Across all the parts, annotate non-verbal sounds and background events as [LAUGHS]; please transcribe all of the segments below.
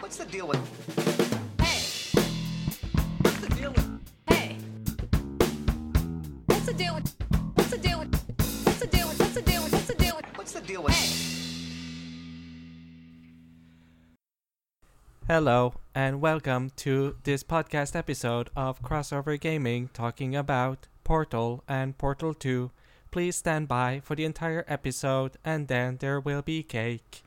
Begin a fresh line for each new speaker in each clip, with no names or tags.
What's the deal with?
Hey,
What's the deal with?
hey. What's the deal with? What's the deal with? What's the deal with? What's the deal with? What's the deal with?
What's the deal with?
Hello, and welcome to this podcast episode of Crossover Gaming talking about Portal and Portal 2. Please stand by for the entire episode, and then there will be cake.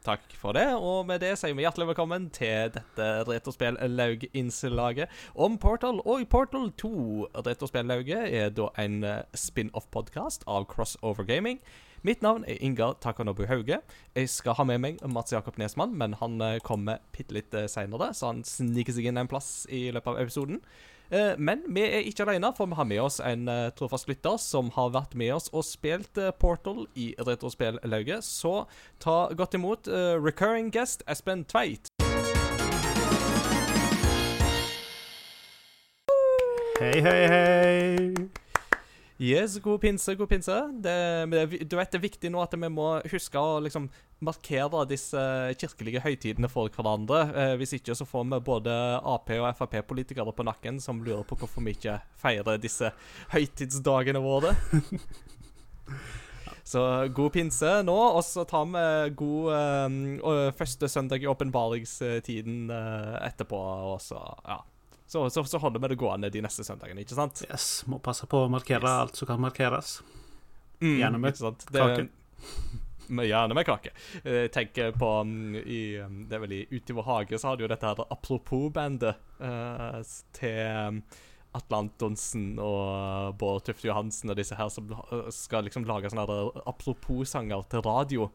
Takk for det, og med det sier vi hjertelig velkommen til dette Retrospill-laug-innslaget om Portal og Portal 2. Retrospill-lauget er da en eh, spin-off-podkast av Crossover Gaming. Mitt navn er Ingar Takanobu Hauge. Jeg skal ha med meg Mats Jakob Nesmann, men han eh, kommer bitte litt eh, seinere, så han sniker seg inn en plass i løpet av episoden. Eh, Men vi er ikke alene, for vi har med oss en eh, trofast lytter som har vært med oss og spilt eh, Portal i Retrospill-lauget. Så ta godt imot recurring guest Espen Tveit.
Hei, hei, hei.
Yes, god pinse, god pinse. Det, det, du vet det er viktig nå at vi må huske å liksom markere disse kirkelige høytidene for hverandre. Eh, hvis ikke så får vi både Ap- og Frp-politikere på nakken som lurer på hvorfor vi ikke feirer disse høytidsdagene våre. [LAUGHS] Så god pinse nå, og så tar vi god eh, første søndag i åpenbaringstiden eh, etterpå. Og så, ja. Så, så, så holder vi det gående de neste søndagene, ikke sant?
Yes, må passe på å markere
Yes.
alt som kan markeres.
Mm, gjennom et
kake.
Med, gjerne med kake. Eh, Jeg tenker på mm, i, mm, Det er vel i vår hage så har du jo dette her Apropos-bandet uh, til mm, Atle Antonsen og Bård Tufte Johansen og disse her som skal liksom lage sånne apropos-sanger til radio.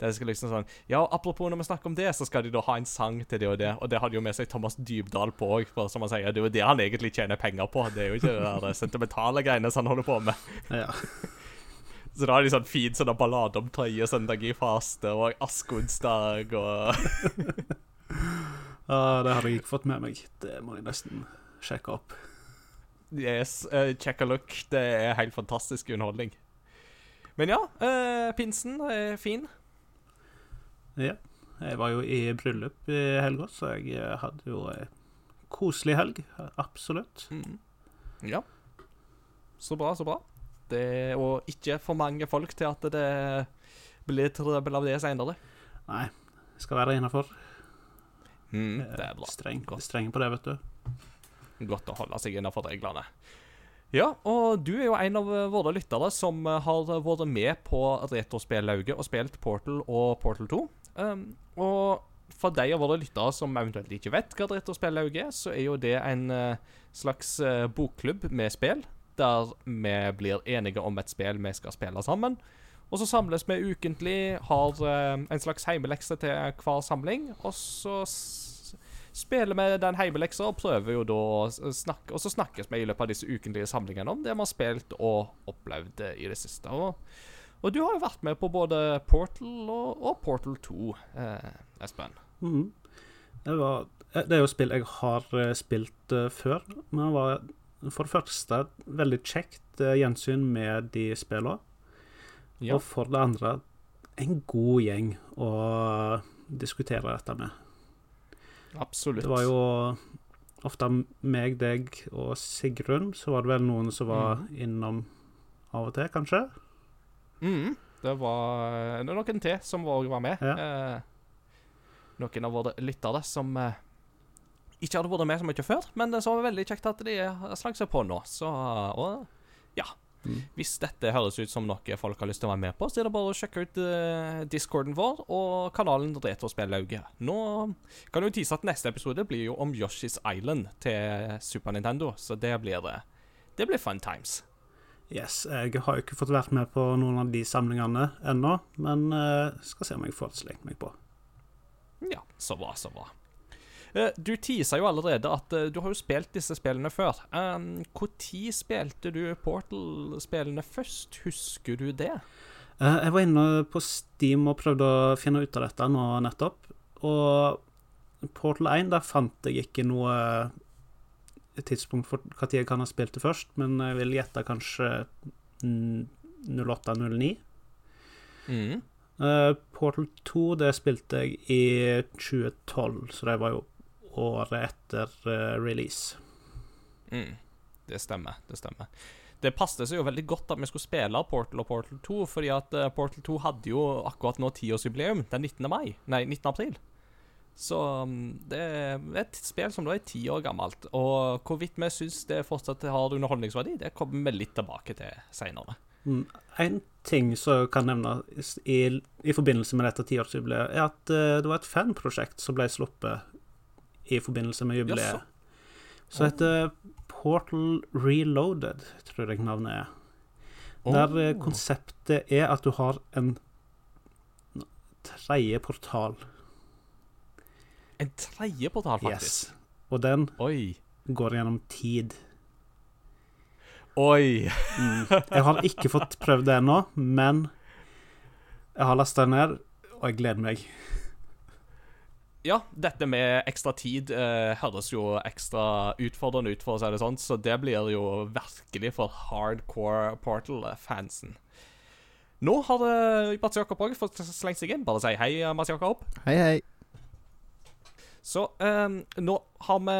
Det skal liksom sånn Ja, apropos når vi snakker om det, så skal de da ha en sang til det og det. Og det hadde jo med seg Thomas Dybdahl på òg, for som han sier, det er jo det han egentlig tjener penger på. Det er jo ikke det der sentimentale greiene som han holder på med.
Ja. [LAUGHS]
Så da har de sånn fin sånn ballade om tredje søndag i faste og askeonsdag og [LAUGHS]
Ah, det hadde jeg ikke fått med meg. Det må jeg nesten sjekke opp.
Yes, uh, check a look. Det er helt fantastisk underholdning. Men ja, uh, pinsen er fin.
Ja. Jeg var jo i bryllup i helga, så jeg eh, hadde jo ei koselig helg. Absolutt.
Mm. Ja. Så bra, så bra. Det, og ikke for mange folk til at det blir trøbbel av det seinere.
Nei, skal være innafor.
Mm, det er bra.
Streng, streng på det, vet du.
Godt å holde seg innenfor reglene. Ja, og du er jo en av eh, våre lyttere som eh, har vært med på Retrospellauget og spilt Portal og Portal 2. Um, og for de av våre lyttere som eventuelt ikke vet hva Retrospellauget er, så er jo det en eh, slags eh, bokklubb med spill, der vi blir enige om et spill vi skal spille sammen. Og så samles vi ukentlig, har eh, en slags heimelekse til hver samling, og så spiller vi den heimeleksa og prøver jo da å snakke Og så snakkes vi i løpet av disse ukentlige samlingene om det vi har spilt og opplevd i det siste. Og, og du har jo vært med på både Portal og, og Portal 2, eh, Espen.
Mm. Det, var, eh, det er jo spill jeg har eh, spilt før, men det var for det første veldig kjekt eh, gjensyn med de spillene.
Ja.
Og for det andre en god gjeng å diskutere dette med.
Absolutt.
Det var jo ofte meg, deg og Sigrun, så var det vel noen som var innom av og til, kanskje?
mm, Det var eh, det noen til som òg var med.
Ja.
Eh, noen av våre lyttere som eh, ikke hadde vært med så mye før, men så var det veldig kjekt at de slang seg på nå. Så og, ja.
Mm.
Hvis dette høres ut som noe folk har lyst til å være med på, så er det bare å sjekke ut uh, discorden vår og kanalen Retrospellauget. Nå kan du tise at neste episode blir jo om Yoshi's Island til Super Nintendo, så det blir det. Det blir fun times.
Yes, jeg har jo ikke fått vært med på noen av de samlingene ennå, men uh, skal se om jeg får slengt meg på.
Ja, så bra, så bra. Eh, Du teasa jo allerede at eh, du har jo spilt disse spillene før. Når spilte du Portal-spillene først? Husker du det?
Eh, jeg var inne på Steam og prøvde å finne ut av dette nå nettopp, og Portal 1, der fant jeg ikke noe tidspunkt for når jeg kan ha spilt det først, men jeg vil gjette kanskje mm, 08-09.
Mm.
Portal 2 det spilte jeg i 2012, så det var jo året etter eh, release.
Mm. Det stemmer. Det stemmer. Det passet seg jo veldig godt at vi skulle spille Portal og Portal 2, fordi at eh, Portal 2 hadde jo akkurat nå tiårsjubileum den 19. mai. Nei, 19. april. Så mm, det er et spill som da er ti år gammelt. Og hvorvidt vi syns det fortsatt har underholdningsverdi, det kommer vi litt tilbake til seinere.
Mm, En ting som kan nevnes i, i forbindelse med dette tiårsjubileet, er at eh, det var et fanprosjekt som ble sluppet i forbindelse med jubileet. Så heter Portal Reloaded, tror jeg navnet er. Der eh, konseptet er at du har en tredje portal.
En tredje portal, faktisk.
Yes. Og den
Oi.
går gjennom tid.
Oi.
Mm. Jeg har ikke fått prøvd det ennå, men jeg har lasta den ned, og jeg gleder meg.
Ja, dette med ekstra tid eh, høres jo ekstra utfordrende ut, for å si det sånn, så det blir jo virkelig for hardcore Portal-fansen. Nå har det Mats Jakob òg fått slengt seg inn. Bare si hei, Mats Jakob.
Hei, hei.
Så eh, nå har vi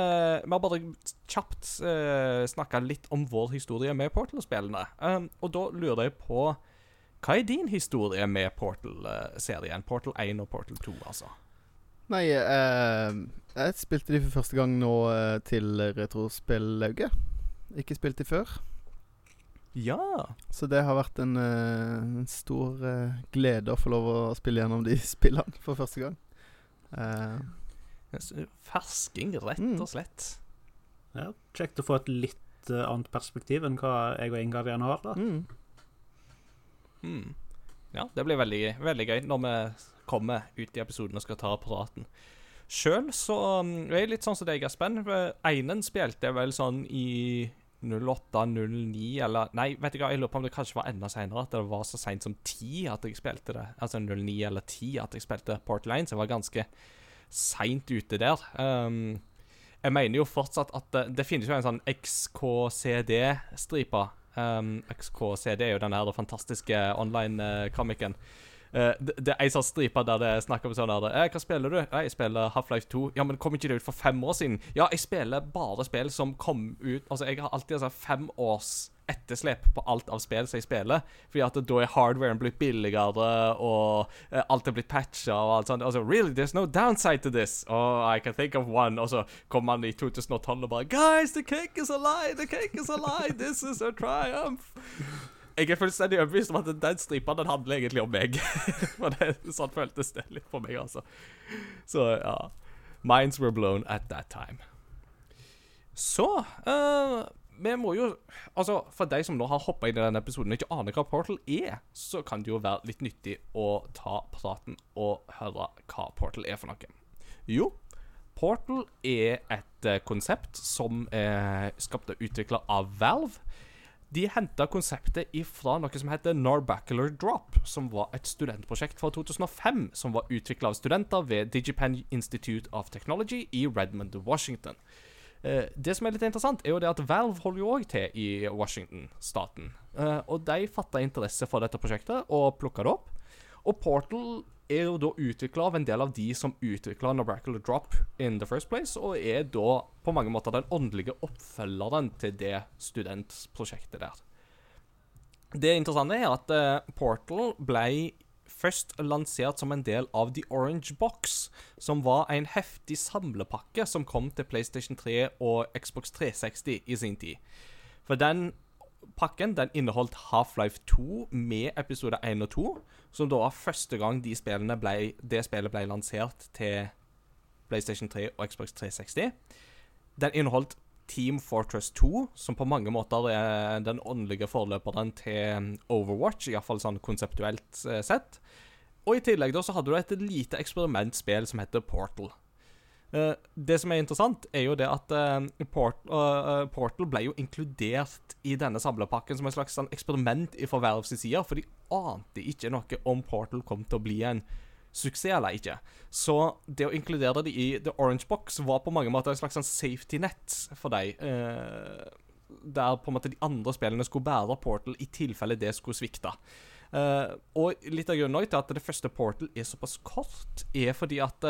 Vi har bare kjapt uh, snakka litt om vår historie med Portal-spillene. Eh, og da lurer jeg på Hva er din historie med Portal-serien? Portal 1 og Portal 2, altså.
Nei, eh, jeg spilte de for første gang nå eh, til Retrospellauget. Ikke spilt de før.
Ja.
Så det har vært en, eh, en stor eh, glede å få lov å spille gjennom de [LAUGHS] spillene for første gang. Eh,
Fersking, rett
Mm.
og slett.
Ja, Kjekt å få et litt eh, annet perspektiv enn hva jeg og Ingar gjerne har. da.
mm.
Mm. Ja, det blir veldig, veldig gøy når vi kommer ut i episoden og skal ta praten. Sjøl så um, er jeg litt sånn som deg, Aspen. Einen spilte jeg vel sånn i 08-09, eller Nei, vet du hva, jeg lurer på om det kanskje var enda seinere. At det var så seint som 10 at jeg spilte det. Altså 09 eller 10 at jeg spilte Portline, så jeg var ganske seint ute der. Um, jeg mener jo fortsatt at det, det finnes jo en sånn XKCD-stripe. Um, XKCD er jo den her fantastiske online-komikken. Uh, det, det er ei sånn stripe der det er snakk om sånn her eh, 'Hva spiller du?' 'Jeg spiller Half-Life 2'. 'Ja, men kom ikke det ut for fem år siden?' 'Ja, jeg spiller bare spill som kom ut Altså, jeg har alltid altså, fem års etterslep på alt av spill som jeg spiller. Fordi at da er hardwaren blitt billigere, og eh, alt er blitt patcha og alt sånt. Altså, really, there's no downside to this. Oh, I can think of one. Og så kommer man i 2012 og bare Guys, the cake is a lie! The cake is a lie! This is a triumph! Jeg er fullstendig overbevist om at den stripa den handler egentlig om meg. [LAUGHS] For det, sånn føltes det litt for meg, altså. Så ja. Minds were blown at that time. Så uh, Vi må jo Altså, for de som nå har hoppa inn i denne episoden og ikke aner hva Portal er, så kan det jo være litt nyttig å ta praten og høre hva Portal er for noe. Jo, Portal er et eh, konsept som er skapt og utvikla av Valve. De henta konseptet ifra noe som heter Narbacular Drop, som var et studentprosjekt fra 2005 som var utvikla av studenter ved Digipen Institute of Technology i Redmond, Washington. Eh, det som er litt interessant, er jo det at Valve holder jo òg til i Washington-staten. Eh, og de fatta interesse for dette prosjektet og plukka det opp. Og Portal er jo da utvikla av en del av de som utvikla Nobracular Drop in the first place, og er da på mange måter den åndelige oppfølgeren til det studentprosjektet der. Det interessante er at uh, Portal ble først lansert som en del av The Orange Box, som var en heftig samlepakke som kom til PlayStation 3 og Xbox 360 i sin tid. For den pakken den inneholdt Half-Life 2 med episode 1 og 2, som da var første gang de ble, det spillet ble lansert til PlayStation 3 og Xbox 360. Den inneholdt Team Fortress 2, som på mange måter er den åndelige forløperen til Overwatch, iallfall sånn konseptuelt eh, sett. Og i tillegg da så hadde du et lite eksperimentspill som heter Portal. Eh, det som er interessant, er jo det at eh, Port, eh, Portal ble jo inkludert i denne samlepakken som et slags sånn eksperiment fra Valves side, for de ante ikke noe om Portal kom til å bli en suksess eller ikke. Så det å inkludere det i The Orange Box var på mange måter en slags sånn safety net for dem. Der på en måte de andre spillene skulle bære Portal i tilfelle det skulle svikte. Og litt av grunnen til at det første Portal er såpass kort, er fordi at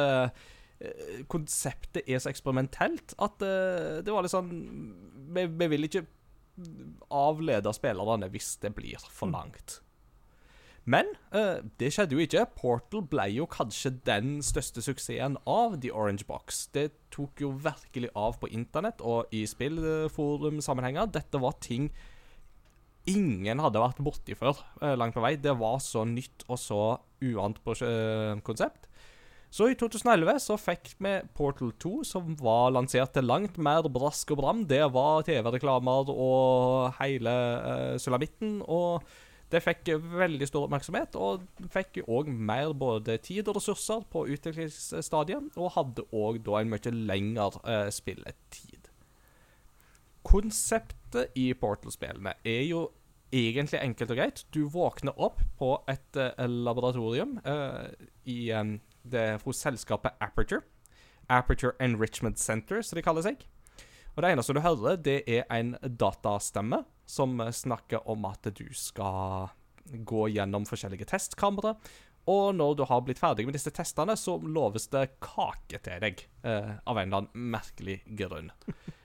konseptet er så eksperimentelt at uh, det var litt sånn vi, vi vil ikke avlede spillerne hvis det blir for langt. Men uh, det skjedde jo ikke. Portal ble jo kanskje den største suksessen av The Orange Box. Det tok jo virkelig av på internett og i spillforumsammenhenger. Dette var ting ingen hadde vært borti før, eh, langt på vei. Det var så nytt og så uant på eh, konsept. Så i 2011 så fikk vi Portal 2, som var lansert til langt mer brask og bram. Det var TV-reklamer og hele uh, sulamitten. Og det fikk veldig stor oppmerksomhet, og fikk òg mer både tid og ressurser på utviklingsstadiet, og hadde òg da en mye lengre uh, spilletid. Konseptet i Portal-spillene er jo egentlig enkelt og greit. Du våkner opp på et uh, laboratorium uh, i, eh, det, er hos selskapet Aperture. Aperture Enrichment Center, som de kaller seg. Og Det eneste du hører, det er en datastemme som snakker om at du skal gå gjennom forskjellige testkamre. Og når du har blitt ferdig med disse testene, så loves det kake til deg. eh, av en eller annen merkelig grunn. [LAUGHS]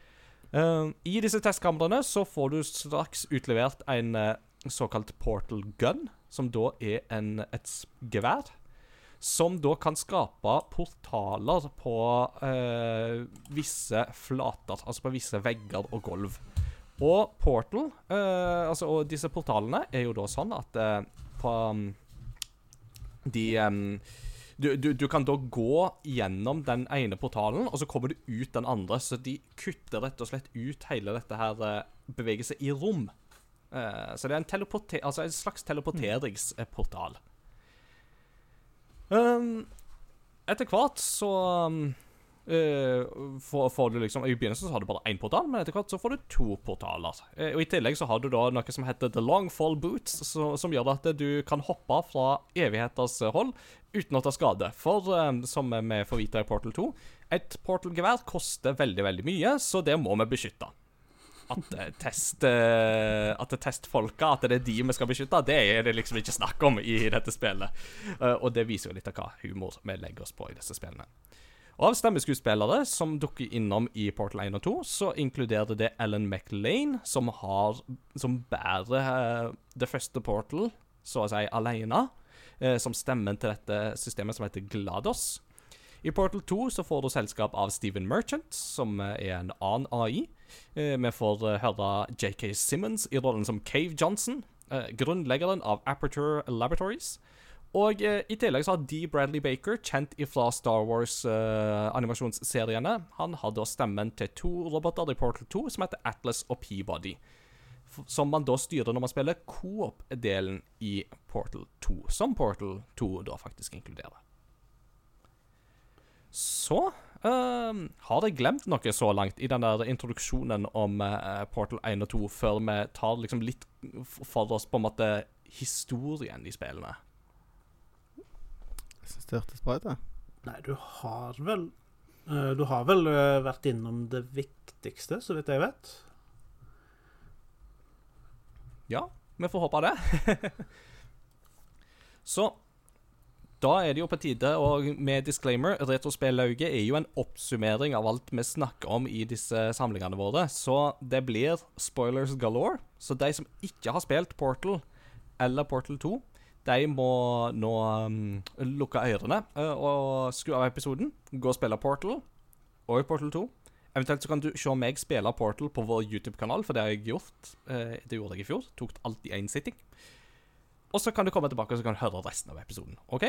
Eh, I disse testkamrene så får du straks utlevert en eh, såkalt portal gun, som da er en, et gevær. Som da kan skape portaler på eh, visse flater, altså på visse vegger og gulv. Og portal, eh, altså, og disse portalene er jo da sånn at eh, på um, de um, du, du, du kan da gå gjennom den ene portalen, og så kommer du ut den andre. Så de kutter rett og slett ut hele dette her eh, bevegelse i rom. Eh, så det er en, altså en slags teleporteringsportal. Um, etter hvert så um, uh, får, får du liksom I begynnelsen så har du bare én portal, men etter hvert så får du to portaler. Uh, og I tillegg så har du da noe som heter The Long Fall Boots, så, som gjør at du kan hoppe fra evigheters hold uten å ta skade. For um, som vi får vite i Portal 2, et portal-gevær koster veldig, veldig mye, så det må vi beskytte. At, test, eh, at testfolka, at det er de vi skal beskytte, det er det liksom ikke snakk om i dette spillet. Eh, og det viser jo litt av hva humor vi legger oss på i disse spillene. Og av stemmeskuespillere som dukker innom i Portal 1 og 2, så inkluderer det Ellen McLean, som har Som bærer eh, det første Portal, så å si, alene. Som stemmen til dette systemet som heter GLaDOS. I Portal 2 så får du selskap av Steven Merchant, som er en annen AI. Eh, Vi får eh, høre JK Simmons i rollen som Cave Johnson, eh, grunnleggeren av Aperture Laboratories. Og i tillegg så har D. Bradley Baker, kjent ifra Star Wars-animasjonsseriene, han har da stemmen til to roboter i Portal 2 som heter Atlas og Peabody. Som man da styrer når man spiller coop-delen i Portal 2, som Portal 2 da faktisk inkluderer. Så ehm, har jeg glemt noe så langt i den der introduksjonen om uh, Portal 1 og 2, før vi tar liksom litt for oss på en måte historien i spillene?
Jeg syns det hørtes bra ut. jeg.
Nei, du har vel uh, Du har vel eh, vært innom det viktigste, så vidt jeg vet.
Ja, vi får håpe det. [LAUGHS] Så da er det jo på tide, og med disclaimer, Retrospellauget er jo en oppsummering av alt vi snakker om i disse samlingene våre, så det blir spoilers galore. Så de som ikke har spilt Portal eller Portal 2, de må nå um, lukke ørene eh, og skru av episoden, gå og spille Portal og Portal 2. Eventuelt så kan du se meg spille Portal på vår YouTube-kanal, for det har jeg gjort. Eh, det gjorde jeg i fjor. Tok alt i én sitting. Og så kan du komme tilbake og så kan du høre resten av episoden. OK?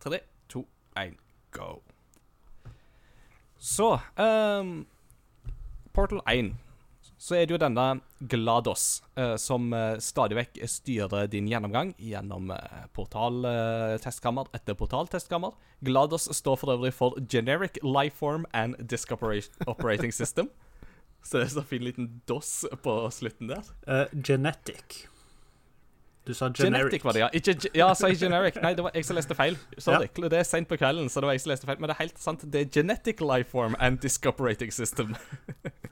Tre, to, én, go. Så um, Portal 1. Så er det jo denne GLaDOS uh, som eh, stadig vekk styrer din gjennomgang gjennom uh, portaltestkammer etter portaltestkammer. GLaDOS står for øvrig for Generic Lifeform and Disk Operating System. [LAUGHS] Så det er så fin liten DOS på slutten der.
Uh, genetic. Du sa generic.
Genetic var det, ja. Ikke, ja, sa jeg generic? Nei, det var jeg som leste feil. Sorry. Det er sent på kvelden, så det var jeg som leste feil. Men det er helt sant. Det er Genetic Lifeform and Disk Operating System.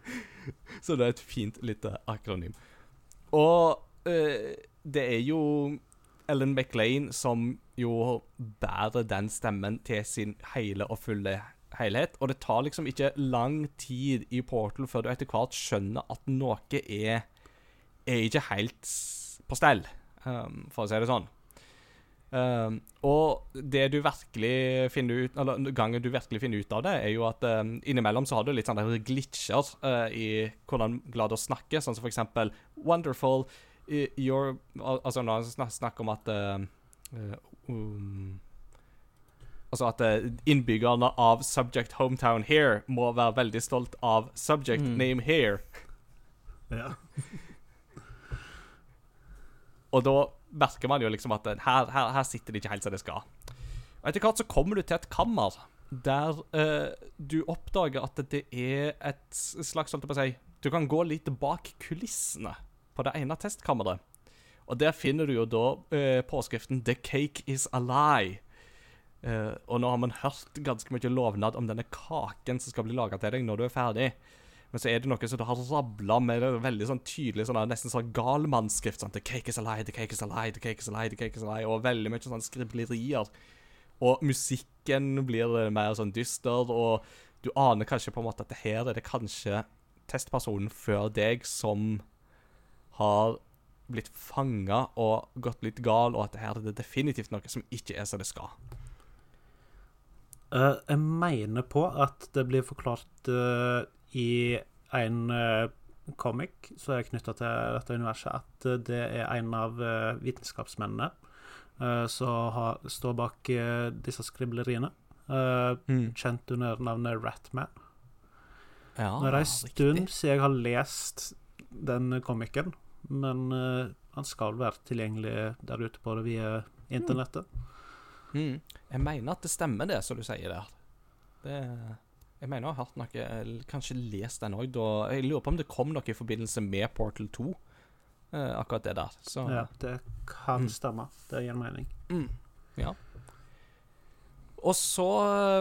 [LAUGHS] så det er et fint lite akronym. Og øh, det er jo Ellen McLean som jo bærer den stemmen til sin hele og fulle helhet. Og det tar liksom ikke lang tid i Portal før du etter hvert skjønner at noe er, er ikke helt på stell, um, for å si det sånn. Um, og det du virkelig finner ut Eller gangen du virkelig finner ut av det, er jo at um, innimellom så har du litt sånne glitcher uh, i hvordan Glados snakker, sånn som for eksempel Wonderful your Altså når han snakker om at uh, uh, um, Altså at uh, innbyggerne av Subject Hometown Here må være veldig stolt av Subject
Mm.
Name Here.
Ja. [LAUGHS]
Og da merker man jo liksom at her, her, her sitter det ikke helt som det skal. Og etter hvert så kommer du til et kammer der eh, du oppdager at det er et slags holdt på å si, Du kan gå litt bak kulissene på det ene testkammeret. Og der finner du jo da eh, påskriften 'The cake is a lie'. Eh, og nå har man hørt ganske mye lovnad om denne kaken som skal bli laga til deg når du er ferdig. Men så er det noe som har rabla med det veldig sånn tydelig, sånn, nesten sånn galmannsskrift. Sånn, 'The cake is a lie, the cake is a lie, the cake is a lie', the cake is a lie, og veldig mye sånn skriblerier. Og musikken blir mer sånn dyster, og du aner kanskje på en måte at det her er det kanskje testpersonen før deg som har blitt fanga og gått litt gal, og at det her er det definitivt noe som ikke er som det skal.
Uh, jeg mener på at det blir forklart eh, i en uh, comic som er knytta til dette universet, at eh, det er en av eh, vitenskapsmennene eh, som står bak eh, disse skribleriene. Mm. kjent under navnet Ratman.
Ja,
Nå er det en
riktig.
stund siden jeg har lest den komikken, men eh, han skal være tilgjengelig der ute på det via internettet.
Mm. Jeg mener at det stemmer, det som du sier der. Det, jeg mener jeg har hørt noe eller Kanskje lest den òg. Jeg lurer på om det kom noe i forbindelse med Portal 2. eh, akkurat det der. Så
Ja, det kan
Mm.
stemme. Det gir mening.
Mm. Ja. Og så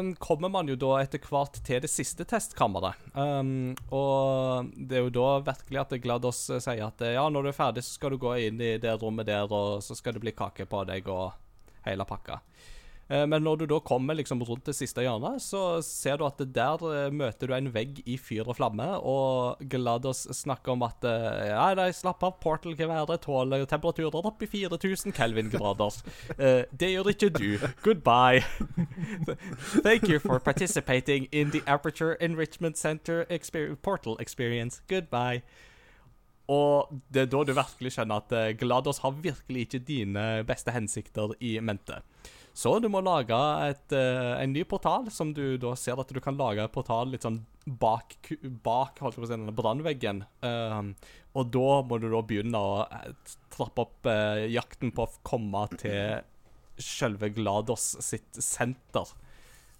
eh, kommer man jo da etter hvert til det siste testkammeret. Um, og det er jo da virkelig at Glados eh, sier at eh, ja, når du er ferdig, så skal du gå inn i det rommet der, og så skal det bli kake på deg og hele pakka. Eh, Men når du da kommer liksom rundt det siste hjørnet, så ser du at der eh, møter du en vegg i fyr og flamme, og Glados snakker om at eh, ja, nei, slapp av, Portal-geværet tåler temperaturer opp i 4000 Kelvin-grader. [LAUGHS] Det gjør ikke du. Goodbye. [LAUGHS] Thank you for participating in the Aperture Enrichment Center experience, Portal experience. Goodbye. Og det er da du virkelig skjønner at Glados har virkelig ikke dine beste hensikter i mente. Så du må lage et, uh, en ny portal, som du da ser at du kan lage en portal litt sånn bak, bak holdt jeg på å si, denne brannveggen. Um, og da må du da begynne å eh, trappe opp uh, jakten på å komme til selve Glados sitt senter.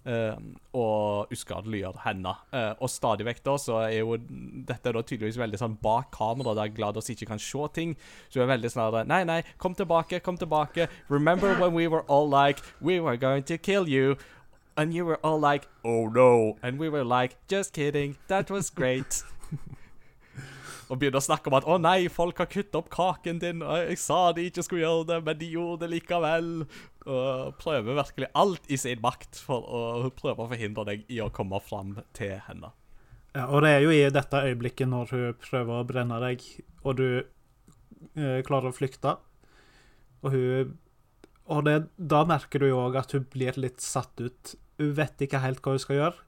Um, og uskadeliggjør henne. Eh, og stadig vekk da så er jo dette da tydeligvis veldig sånn bak kamera, der Glados ikke kan se ting. Så hun er veldig sånn Nei, nei, kom tilbake, kom tilbake. Remember when we were all like We were going to kill you. And you were all like Oh no. And we were like Just kidding. That was great. [LAUGHS] Og begynner å snakke om at 'Å nei, folk har kuttet opp kaken din', og 'jeg sa de ikke skulle gjøre det, men de gjorde det likevel'. Og prøver virkelig alt i sin makt for å prøve å forhindre deg i å komme fram til henne.
Ja, og det er jo i dette øyeblikket når hun prøver å brenne deg, og du eh, klarer å flykte. Og hun Og det, da merker du jo òg at hun blir litt satt ut. Hun vet ikke helt hva hun skal gjøre.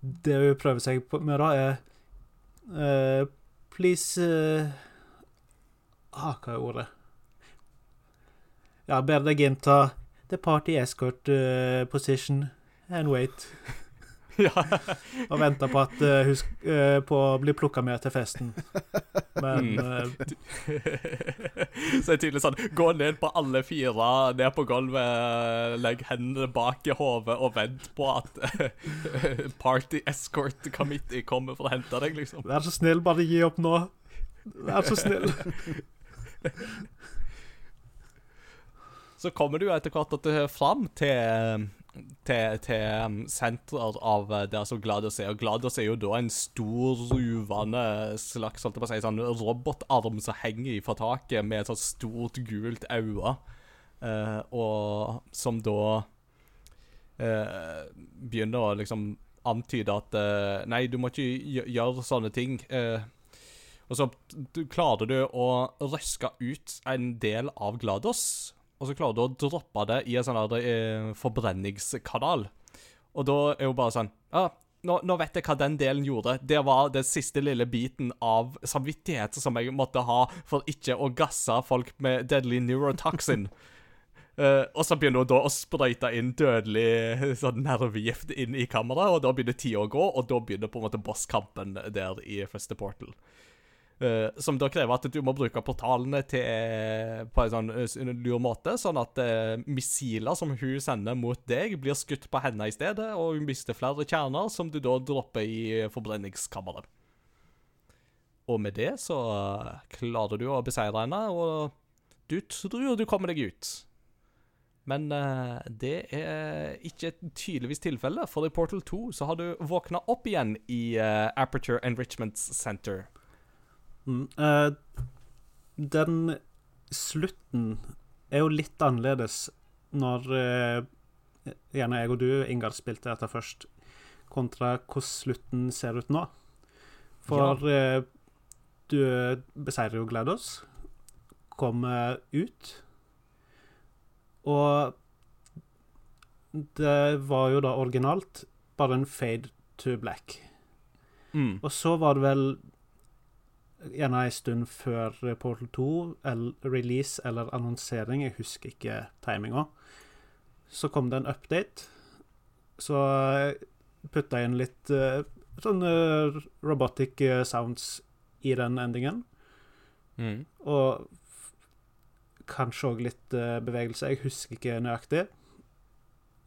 Det hun prøver seg på med, da, er eh, Please eh, ah, Hva er ordet? Ja, ber deg innta the party escort uh, position and wait. [LAUGHS]
ja.
Og venta på at uh, hun sk- eh, på å bli plukka med til festen. Men
Mm. [LAUGHS] Så det er tydelig sånn Gå ned på alle fire, ned på gulvet, legg hendene bak i hodet og vent på at [LAUGHS] Party Escort Committee kommer for å hente deg, liksom.
vær så snill, bare gi opp nå. Vær så snill.
Så kommer du etter hvert eh, fram til, til, til senteret av det som Glados er. Og Glados er jo da en stor, ruvende slags holdt på å si, sånn robotarm som henger fra taket med et sånt stort, gult øye. uh, og som da uh, begynner å liksom antyde at uh, Nei, du må ikke gjøre sånne ting. Eh, og så klarer du å røske ut en del av GLaDOS, og så klarer du å droppe det i en sånn eh, forbrenningskanal. Og da er jo bare sånn Ja, nå, nå vet jeg hva den delen gjorde. Det var den siste lille biten av samvittighet som jeg måtte ha for ikke å gasse folk med deadly neurotoxin. uh, [LAUGHS] og så begynner hun da å sprøyte inn dødelig sånn nervegift inn i kammeret, og da begynner tida å gå, og da begynner på en måte bosskampen der i første portal. Eh, som da krever at du må bruke portalene til, på en sånn eh, lur måte, sånn at uh, missiler som hun sender mot deg, blir skutt på henne i stedet, og hun mister flere kjerner som du da dropper i forbrenningskammeret. Og med det så eh, klarer du å beseire henne, og du tror du kommer deg ut. Men uh, det er ikke tydeligvis tilfelle, for i Portal 2 så har du våkna opp igjen i eh, Aperture Enrichment Center.
Mm. Den slutten er jo litt annerledes når eh, gjerne jeg og du, Ingar, spilte dette først, kontra hvordan slutten ser ut nå. For eh, du beseirer jo GLaDOS, kommer ut, og det var jo da originalt bare en fade to black.
Mm.
Og så var det vel gjerne en stund før Portal 2, eller release eller annonsering, jeg husker ikke timinga, så kom det en update. Så putta jeg inn litt eh, sånn eh, robotic eh, sounds i den endingen.
Mm.
Og kanskje òg litt bevegelse. Jeg husker ikke nøyaktig.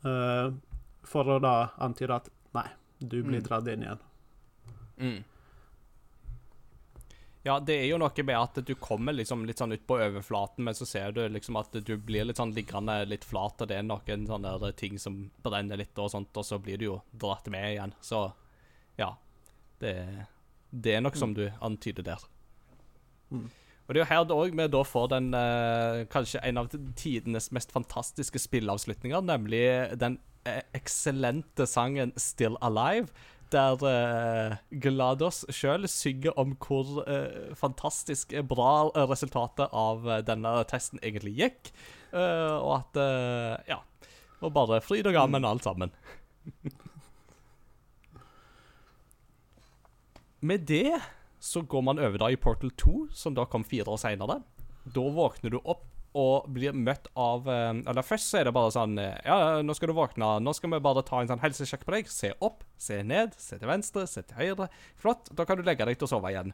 For å da antyde at nei, du blir
Mm.
dratt inn igjen.
Mm. Ja, det er jo noe med at du kommer liksom litt sånn ut på overflaten, men så ser du liksom at du blir litt sånn liggende litt flat, og det er noen sånne ting som brenner litt og sånt, og så blir du jo dratt med igjen. Så ja. Det, det er noe som du antyder der.
Mm.
Og det er jo her òg vi da får den eh, kanskje en av tidenes mest fantastiske spilleavslutninger, nemlig den eh, eksellente sangen 'Still Alive', der uh, GLaDOS sjøl synger om hvor uh, fantastisk bra eh, resultatet av denne testen egentlig gikk, Uh, og at Ja. Og bare fryd og gammen, alt sammen. [LAUGHS] Med det så går man over da i Portal 2, som da kom fire år seinere. Da våkner du opp og blir møtt av eh, Eller først så er det bare sånn eh, Ja, nå skal du våkne. Nå skal vi bare ta en sånn helsesjekk på deg. Se opp, se ned, se til venstre, se til høyre. Flott. Da kan du legge deg til å sove igjen.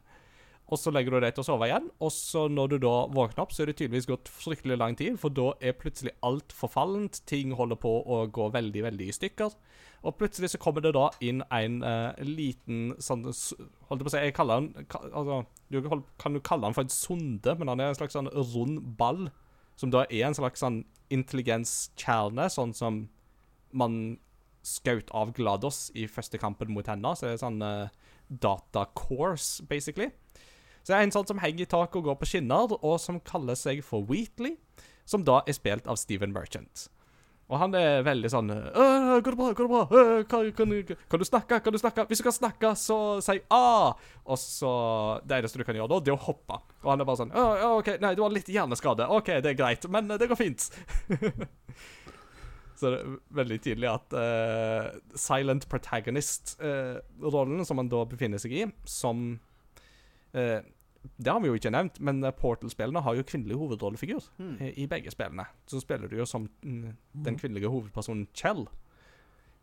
Og så legger du deg til å sove igjen, og så når du da våkner opp, så er det tydeligvis gått fryktelig lang tid, for da er plutselig alt forfallent. Ting holder på å gå veldig, veldig i stykker. Og plutselig så kommer det da inn en uh, liten sånn Holdt jeg på å si Jeg kaller ka, altså, Du kan jo kalle den for en sonde, men han er en slags sånn rund ball som da er en slags sånn intelligenskjerne, sånn som man skjøt av GLaDOS i første kampen mot henne. Så det er sånn uh, data course, basically. Så det er en sånn som henger i taket og går på skinner, og som kaller seg for Wheatley, som da er spilt av Steven Merchant. Og han er veldig sånn «Øh, 'Går det bra? Går det bra? Kan, kan, kan du snakke? Kan du snakke? Hvis du kan snakke, så si A!' Og så Det eneste du kan gjøre da, det er å hoppe. Og han er bare sånn «Å, 'OK, nei, du har litt hjerneskade. OK, det er greit, men eh, det går fint.' [LAUGHS] Så det er veldig tydelig at uh, silent protagonist-rollen som han da befinner seg i, som eh, Det har vi jo ikke nevnt, men eh, Portal-spillene har jo kvinnelig hovedrollefigur
Hmm.
eh, i begge spillene. Så spiller du jo som mm, den kvinnelige hovedpersonen Chell.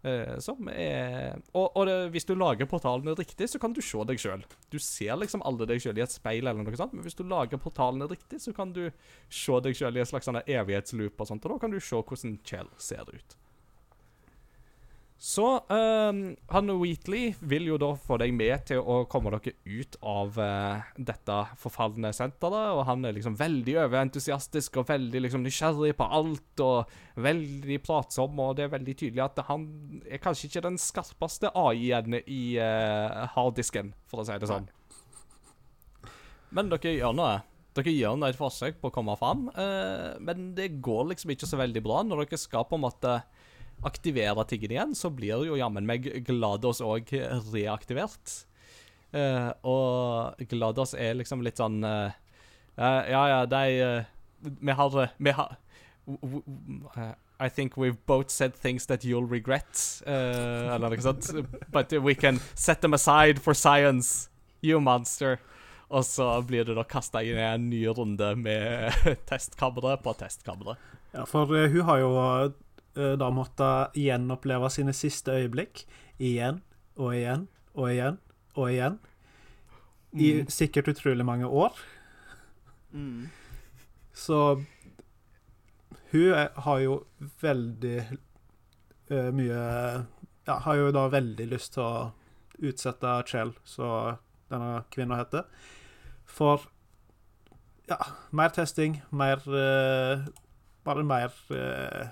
Eh, som er Og, og det, hvis du lager portalene riktig, så kan du se deg sjøl. Du ser liksom alle deg sjøl i et speil, eller noe sånt, men hvis du lager portalene riktig, så kan du se deg sjøl i et slags evighetsloop, og sånt, og da kan du se hvordan Chell ser ut. Så um, han Wheatley vil jo da få deg med til å komme dere ut av uh, dette forfalne senteret, og han er liksom veldig overentusiastisk og veldig liksom nysgjerrig på alt, og veldig pratsom, og det er veldig tydelig at han er kanskje ikke den skarpeste AI-en i uh, harddisken, for å si det sånn. Men dere gjør noe. Dere gjør nå et forsøk på å komme fram, uh, men det går liksom ikke så veldig bra. Når dere skal på en måte aktivere tingene igjen, så blir jo jammen meg Glados òg reaktivert. Uh, og Glados er liksom litt sånn uh, Ja, ja, de Vi har Vi har I think we've both said things that you'll regret. eller noe sånt. But we can set them aside for science, you monster. Og så blir det da kasta inn i en ny runde med [LAUGHS] testkammeret på testkammeret.
Ja, for hun har jo da måtte gjenoppleve sine siste øyeblikk igjen og igjen og igjen og igjen. I
Mm.
sikkert utrolig mange år.
Mm.
Så hun er, har jo veldig uh, mye Ja, har jo da veldig lyst til å utsette Chell, så denne kvinna heter, for ja, mer testing, mer uh, Bare mer eh,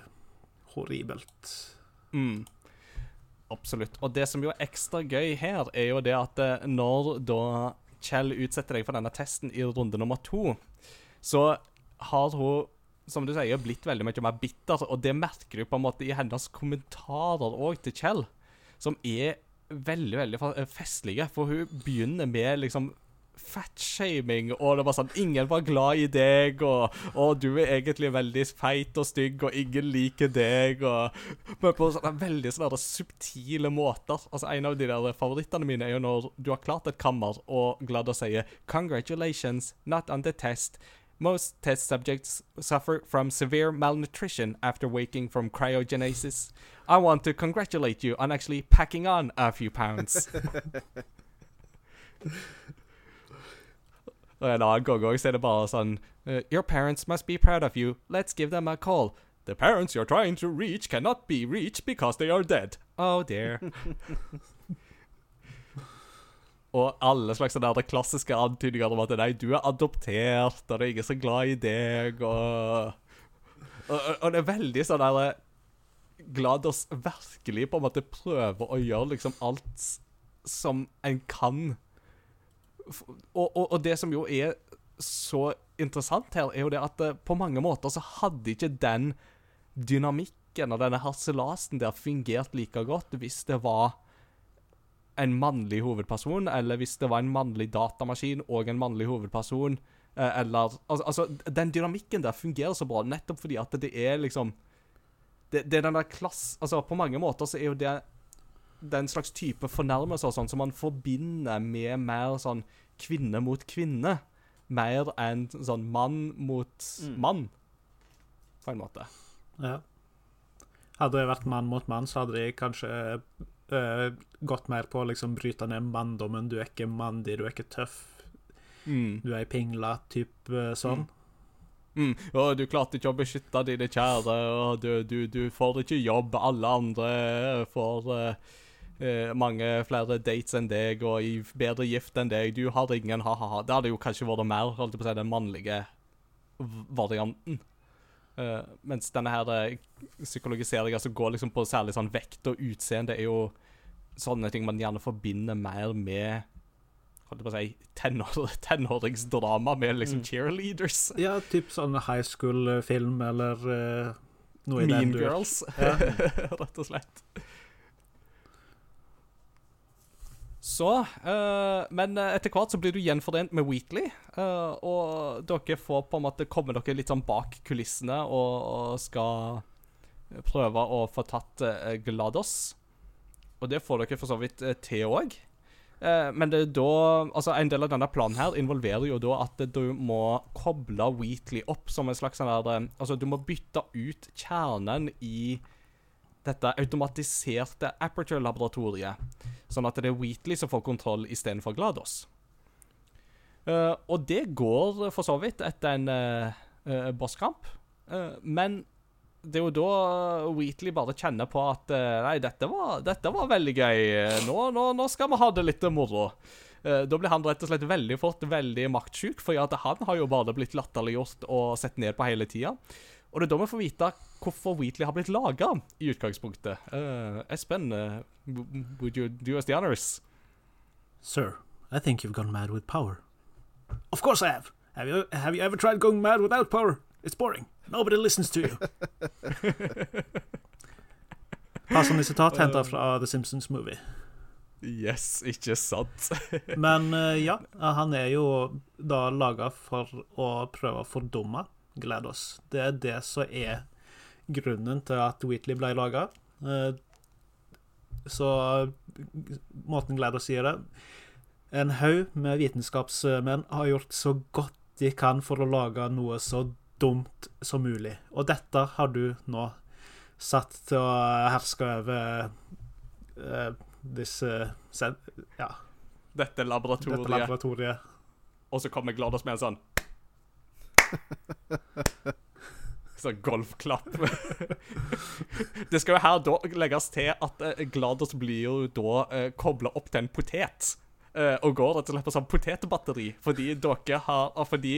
horribelt.
Mm. Absolutt. Og det som jo er ekstra gøy her, er jo det at eh, når da Kjell utsetter deg for denne testen i runde nummer to, så har hun, som du sier, blitt veldig mye mer bitter, og det merker du på en måte i hennes kommentarer òg til Kjell, som er veldig, veldig eh, festlige. For hun begynner med liksom fatshaming, og det var sånn Ingen var glad i deg, og, og du er egentlig veldig feit og stygg, og ingen liker deg, og Men på sånne veldig sånne subtile måter. Altså En av de der favorittene mine er jo når du har klart et kammer, og glad å sier 'Congratulations, not on the test'. Most test subjects suffer from severe malnutrition after waking from cryogenesis. I want to congratulate you on actually packing on a few pounds. [LAUGHS] [LAUGHS] Og en annen gang også er det bare sånn uh, Your parents must be proud of you. Let's give them a call. The parents you're trying to reach cannot be reached because they are dead. Oh dear. [LAUGHS] Og alle slags der klassiske antydninger om at nei, du er adoptert, og det er ingen er glad i deg, og Og, og, og det er veldig sånn der eh, Glados virkelig på en måte prøver å gjøre liksom alt som en kan. Og, og, og det som jo er så interessant her, er jo det at eh, på mange måter så hadde ikke den dynamikken og denne harselasen der fungert like godt hvis det var en mannlig hovedperson, eller hvis det var en mannlig datamaskin og en mannlig hovedperson, eh, eller altså, altså, den dynamikken der fungerer så bra, nettopp fordi at det er liksom Det, det er den der klass... Altså, på mange måter så er jo det den slags type fornærmelser sånn som man forbinder med mer sånn kvinne mot kvinne, mer enn sånn mann mot
Mm.
mann, på en måte.
Ja. Hadde det vært mann mot mann, så hadde de kanskje øh, gått mer på å liksom bryte ned manndommen. Du er ikke mandig, du er ikke tøff,
Mm.
du er ei pingla, type sånn.
Mm. Og du klarte ikke å beskytte dine kjære, og du, du, du får ikke jobb. Alle andre får eh, eh, mange flere dates enn deg, og i bedre gift enn deg. Du har ingen ha-ha-ha. Det hadde jo kanskje vært mer holdt på å si, den mannlige varianten. Eh, mens denne her eh, psykologiseringa som går liksom på særlig sånn vekt og utseende, er jo sånne ting man gjerne forbinder mer med holdt på å si, tenår, [LAUGHS] tenåringsdrama med liksom
Mm.
cheerleaders.
Ja, typ sånn high school-film eller uh, noe i den
Mean. Girls,
Ja. [LAUGHS]
rett og slett. Så uh, Men eh, etter hvert så blir du gjenforent med Wheatley, uh, og dere får på en måte komme dere litt sånn bak kulissene og, og skal prøve å få tatt uh, Glados. Og det får dere for så vidt til òg. Men det er da Altså, en del av denne planen her involverer jo da at du må koble Wheatley opp som en slags sånn der Altså, du må bytte ut kjernen i dette automatiserte Aperture-laboratoriet, sånn at det er Wheatley som får kontroll istedenfor Glados. Uh, og det går for så vidt etter en uh, bosskamp, Eh, men det er jo da Wheatley bare kjenner på at Nei, dette var, dette var veldig gøy. Nå, nå, nå skal vi ha det litt moro. Da blir han rett og slett veldig fort veldig maktsjuk, for ja, han har jo bare blitt latterliggjort og sett ned på hele tida. Og det er da vi får vite hvorfor Wheatley har blitt laga i utgangspunktet. Uh, Espen, uh, would you do us the honors?
Sir, I think you've gone mad with power. Of course I have. Have you, have you ever tried going mad without power? It's boring. Nobody listens to you. [LAUGHS] Passende sitat henta fra The Simpsons Movie.
Yes, ikke sant?
Men eh, ja, han er jo da laga for å prøve å fordumme GLaDOS. Det er det som er grunnen til at Wheatley ble laga. Så måten GLaDOS sier det En haug med vitenskapsmenn har gjort så godt de kan for å lage noe så dumt som mulig. Og dette har du nå satt til å herske over eh, disse uh, Ja,
Dette
dette
laboratoriet.
laboratoriet.
Og så kommer Glados med en sånn [LAUGHS] Sånn golfklapp. [LAUGHS] det skal jo her da legges til at eh, Glados blir jo da eh, kobla opp til en potet. eh, og går rett og slett på sånn potetbatteri. Fordi dere har Fordi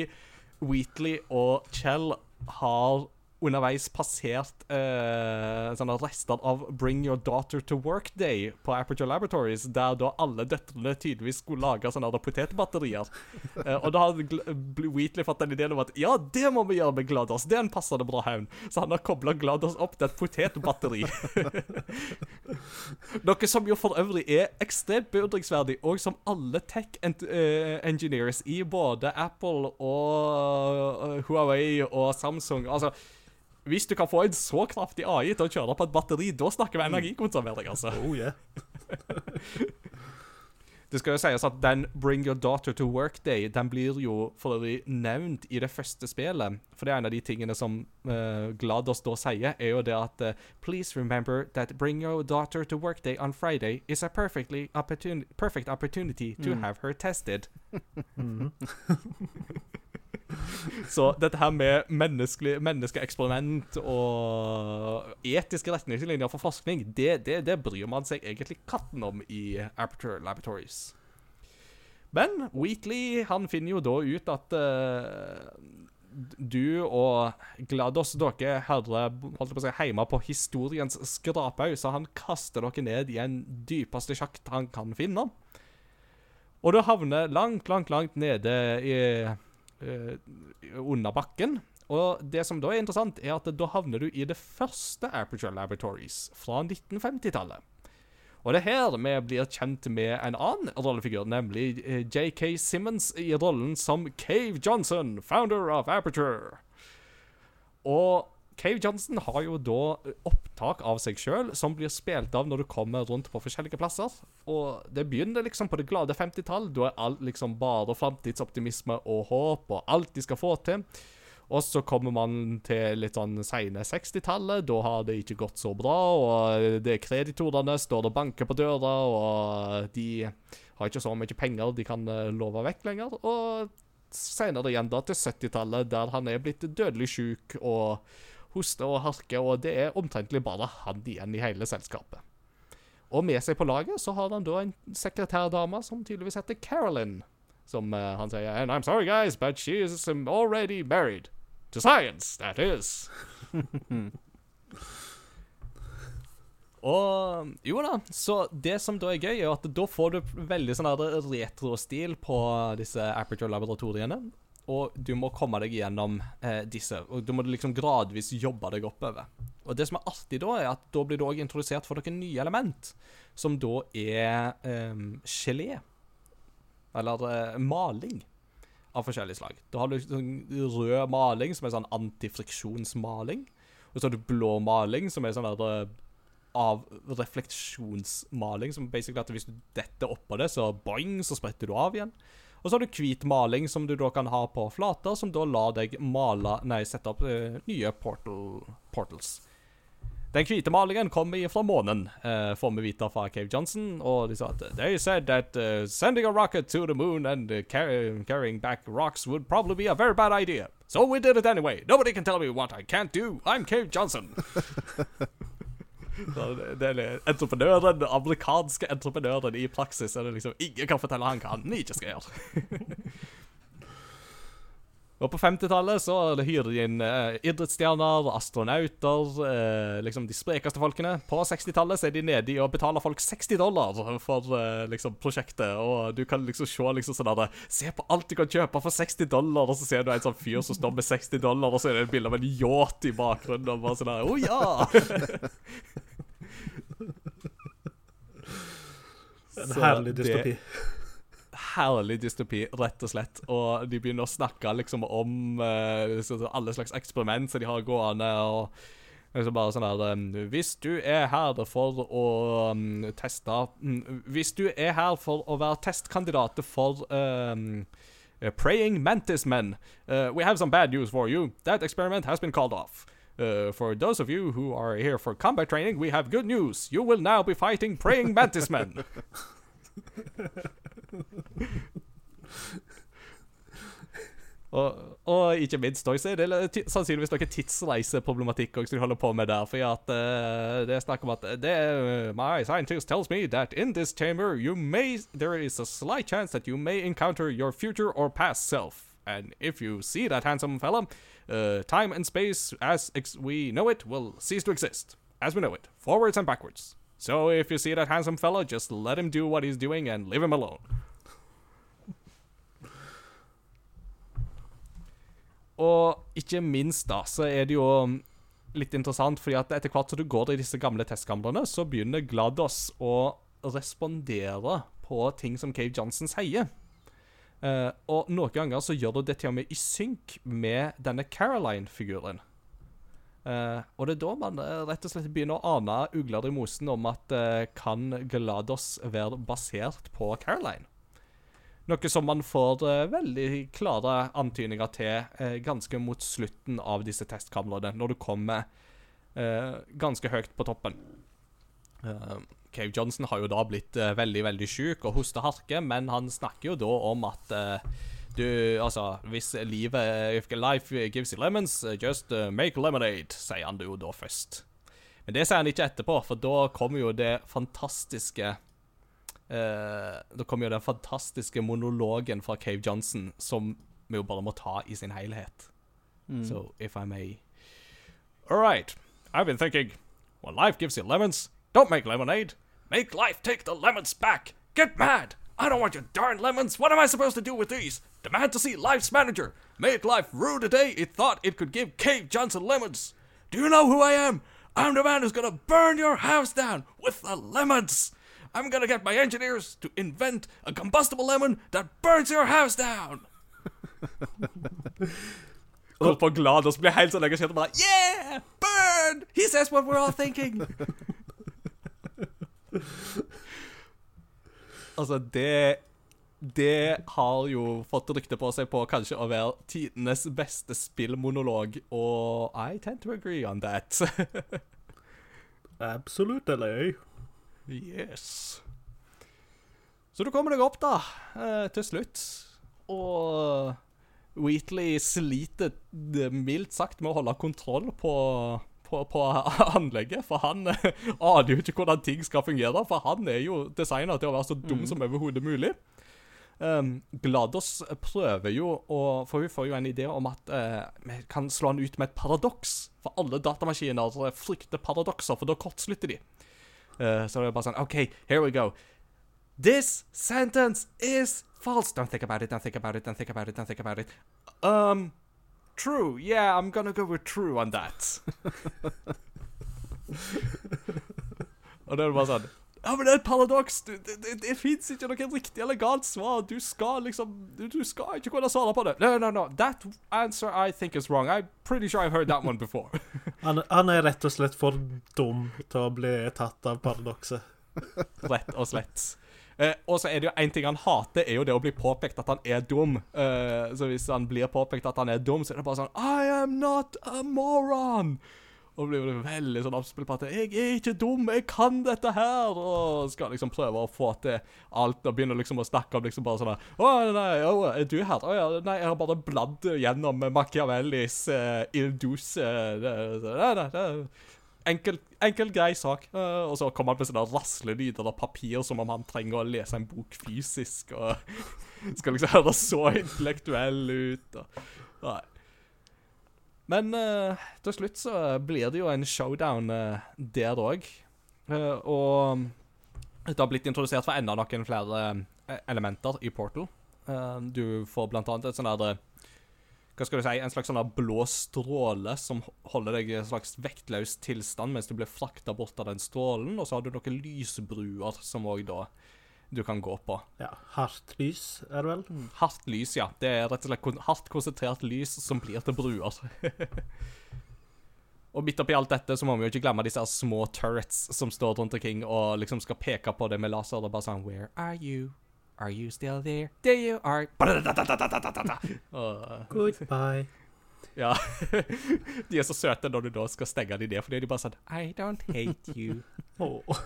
Wheatley og Chell har underveis passert eh, sånne rester av Bring Your Daughter to Work Day på Aperture Laboratories, der da alle døtrene tydeligvis skulle lage sånne potetbatterier. Eh, og da har Wheatley fått den ideen om at ja, det må vi gjøre med GLaDOS. Det er en passende bra hevn. Så han har kobla GLaDOS opp til et potetbatteri. [LAUGHS] Noe som jo for øvrig er ekstremt beundringsverdig, og som alle tech eh, engineers i både Apple og eh, Huawei og Samsung Altså, hvis du kan få en så kraftig AI til å kjøre på et batteri, da snakker vi energikonservering, altså.
Oh, yeah. [LAUGHS]
Det skal jo sies at den Bring Your Daughter to Work Day Den blir jo for øvrig nevnt i det første spillet. For det er en av de tingene som uh, GLaDOS da sier, er jo det at uh, Please remember that Bring Your Daughter to Work Day on Friday is a opportun perfect opportunity to have her tested. [LAUGHS] [LAUGHS] [LAUGHS] Så dette her med menneskeeksperiment og etiske retningslinjer for forskning, det, det, det bryr man seg egentlig katten om i Aperture Laboratories. Men Wheatley han finner jo da ut at uh, du og Glados dere herre, holdt på å si, hjemme på historiens skraphaug, så han kaster dere ned i en dypeste sjakt han kan finne. Og du havner langt, langt, langt nede i, under bakken. Og det som da er interessant, er at da havner du i det første Aperture Laboratories fra 1950-tallet. Og det er her vi blir kjent med en annen rollefigur, nemlig eh, JK Simmons i rollen som Cave Johnson, founder of Aperture. Og Cave Johnson har jo da opptak av seg sjøl som blir spilt av når du kommer rundt på forskjellige plasser. Og det begynner liksom på det glade 50-tall. Da er alt liksom bare framtidsoptimisme og håp og alt de skal få til. Og så kommer man til litt sånn seine 60-tallet. Da har det ikke gått så bra, og det er kreditorene står og banker på døra, og de har ikke så mye penger de kan eh, love vekk lenger. Og senere igjen da til 70-tallet, der han er blitt dødelig sjuk og hoster og harker, og det er omtrentlig bare han igjen i hele selskapet. Og med seg på laget så har han da en sekretærdame som tydeligvis heter Carolyn. Som uh, han sier And I'm sorry, guys, but she is um, already married. To science, that is. [LAUGHS] Og jo da, så det som da er gøy, er at da får du veldig sånn retrostil på disse Aperture-laboratoriene. Og du må komme deg gjennom eh, disse. Og du må liksom gradvis jobbe deg oppover. Og det som er artig da, er at da blir du òg introdusert for noen nye element. Som da er eh, gelé. Eller eh, maling av forskjellig slag. Da har du sånn rød maling, som er sånn antifriksjonsmaling. Og så har du blå maling, som er sånn der eh, av refleksjonsmaling, som basically at hvis du detter oppå det, så boing, så spretter du av igjen. Og så har du hvit maling, som du da kan ha på flater, som da lar deg male Nei, sette opp uh, nye portal, portals. Den hvite malingen kommer fra månen, uh, får vi vite fra Cave Johnson. Og de sa at They said that uh, sending a rocket to the moon and uh, carry, carrying back rocks would probably be a very bad idea. So we did it anyway. Nobody can tell me what I can't do. I'm Cave Johnson. [LAUGHS] Det er entreprenøren, den amerikanske entreprenøren i praksis. Er det liksom Ingen kan fortelle han hva han ikke skal gjøre. [LAUGHS] Og på 50-tallet så hyrer de inn eh, idrettsstjerner, astronauter, eh, liksom de sprekeste folkene. På 60-tallet så er de nede i å betale folk 60 dollar for eh, liksom prosjektet. Og du kan liksom se liksom sånn der Se på alt du kan kjøpe for 60 dollar, og så ser du en sånn fyr som står med 60 dollar, og så er det et bilde av en yacht i bakgrunnen. Og bare sånn der, Å ja! [LAUGHS]
En herlig
det-
dystopi.
Herlig dystopi, rett og slett. Og de begynner å snakke liksom om eh, liksom, alle slags eksperiment som de har gående. og liksom bare sånn her um, Hvis du er her for å um, teste mm, Hvis du er her for å være testkandidat for um, uh, Praying Mantis Men, uh, we have some bad news for you. That experiment has been called off. Uh, for those of you who are here for combat training, we have good news. You will now be fighting praying mantis men. [LAUGHS] Og, og ikke minst også, så er det ti- sannsynligvis noe tidsreiseproblematikk også de holder på med der. For at eh, det er snakk om at er- My scientist tells me that in this chamber you may there is a slight chance that you may encounter your future or past self. And if you see that handsome fella, uh, time and space as we know it will cease to exist. As we know it, forwards and backwards. So if you see that handsome fellow, just let him do what he's doing and leave him alone. Og ikke minst da, så er det jo litt interessant, fordi at etter hvert som du går i disse gamle testkamrene, så begynner GLaDOS å respondere på ting som Cave Johnson sier. Uh, og noen ganger så gjør du det til og med i synk med denne Caroline-figuren. Eh, og det er da man eh, rett og slett begynner å ane ugler i mosen om at uh, kan GLaDOS være basert på Caroline? Noe som man får uh, veldig klare antydninger til ganske mot slutten av disse testkamrene, når du kommer ganske høyt på toppen. Cave Johnson har jo da blitt veldig, veldig syk og hoster harke, men han snakker jo da om at du, altså, hvis livet If life gives you lemons, just eh, make lemonade, sier han jo da først. Men det sier han ikke etterpå, for da kommer jo det fantastiske eh, Da kommer jo den fantastiske monologen fra Cave Johnson som vi jo bare må ta i sin helhet. So, if I may All right, I've been thinking when life gives you lemons, don't make lemonade. Make life take the lemons back. Get mad. I don't want your darn lemons. What am I supposed to do with these? Demand to see life's manager. Make life rue the day it thought it could give Cave Johnson lemons. Do you know who I am? I'm the man who's gonna burn your house down with the lemons. I'm gonna get my engineers to invent a combustible lemon that burns your house down. [LAUGHS] Hvorpå Glados blir helt sånn engasjert og bare Yeah! Burn! He says what we're all thinking. [LAUGHS] altså, det Det har jo fått rykte på seg på kanskje å være tidenes beste spillmonolog, og I tend to agree on that. [LAUGHS]
Absolutely.
yes. Så du kommer deg opp, da, eh, til slutt. Og Wheatley sliter mildt sagt med å holde kontroll på, på, på [LAUGHS] anlegget. For han eh, aner jo ikke hvordan ting skal fungere, for han er jo designa til å være så dum som overhodet mulig. Um, Glados prøver jo å For hun får jo en idé om at uh, vi kan slå han ut med et paradoks. For alle datamaskiner frykter paradokser, for da kortslutter de. Uh, så det er bare sånn OK, here we go. This sentence is false. Don't think about it, don't think about it, don't think about it, don't think about it. Um, true. Yeah, I'm gonna go with true on that. [LAUGHS] Og da er det bare sånn Ja, men det er et paradoks. Du, det det, det fins ikke noe riktig eller galt svar. Du skal liksom Du, du skal ikke kunne svare på det. No, no, no. That answer I think is wrong. I'm pretty sure I've heard that one before. [LAUGHS]
Han, han er rett og slett for dum til å bli tatt av paradokset. [LAUGHS]
Rett og slett. Eh, og så er det jo en ting han hater, er jo det å bli påpekt at han er dum. Eh, så hvis han blir påpekt at han er dum, så er det bare sånn I am not a moron! Og blir jo veldig sånn at 'jeg er ikke dum, jeg kan dette her', og skal liksom prøve å få til alt, og begynner liksom å snakke om liksom bare sånn 'Å, nei, å, er du her?' 'Å ja, nei, jeg har bare bladd gjennom Machiavellis uh, Il Duce det- det- nei, Enkel, enkel grei sak. Uh, og så kommer han med sånne raslelyder av papir som om han trenger å lese en bok fysisk, og [LAUGHS] skal liksom høres så intellektuell ut. Og, Nei. Men uh, til slutt så blir det jo en showdown uh, der òg. og det har blitt introdusert for enda noen flere eh, elementer i Portal. Eh, du får blant annet et sånn der Hva skal du si? En slags sånn blå stråle som holder deg i en slags vektløs tilstand mens du blir frakta bort av den strålen. Og så har du noen lysbruer som òg da du kan gå på.
Ja, hardt lys, er det vel?
Hardt lys, ja. Det er rett og slett hardt konsentrert lys som blir til bruer. [LAUGHS] og midt oppi alt dette så må vi jo ikke glemme disse små turrets som står rundt omkring og liksom skal peke på det med laser. Og bare sånn Where are you? Are you still there? There you are. [LAUGHS] Og,
Goodbye. [LAUGHS]
ja. De er så søte når du da skal stenge de ned, fordi de bare sånn I don't hate you.
Åh.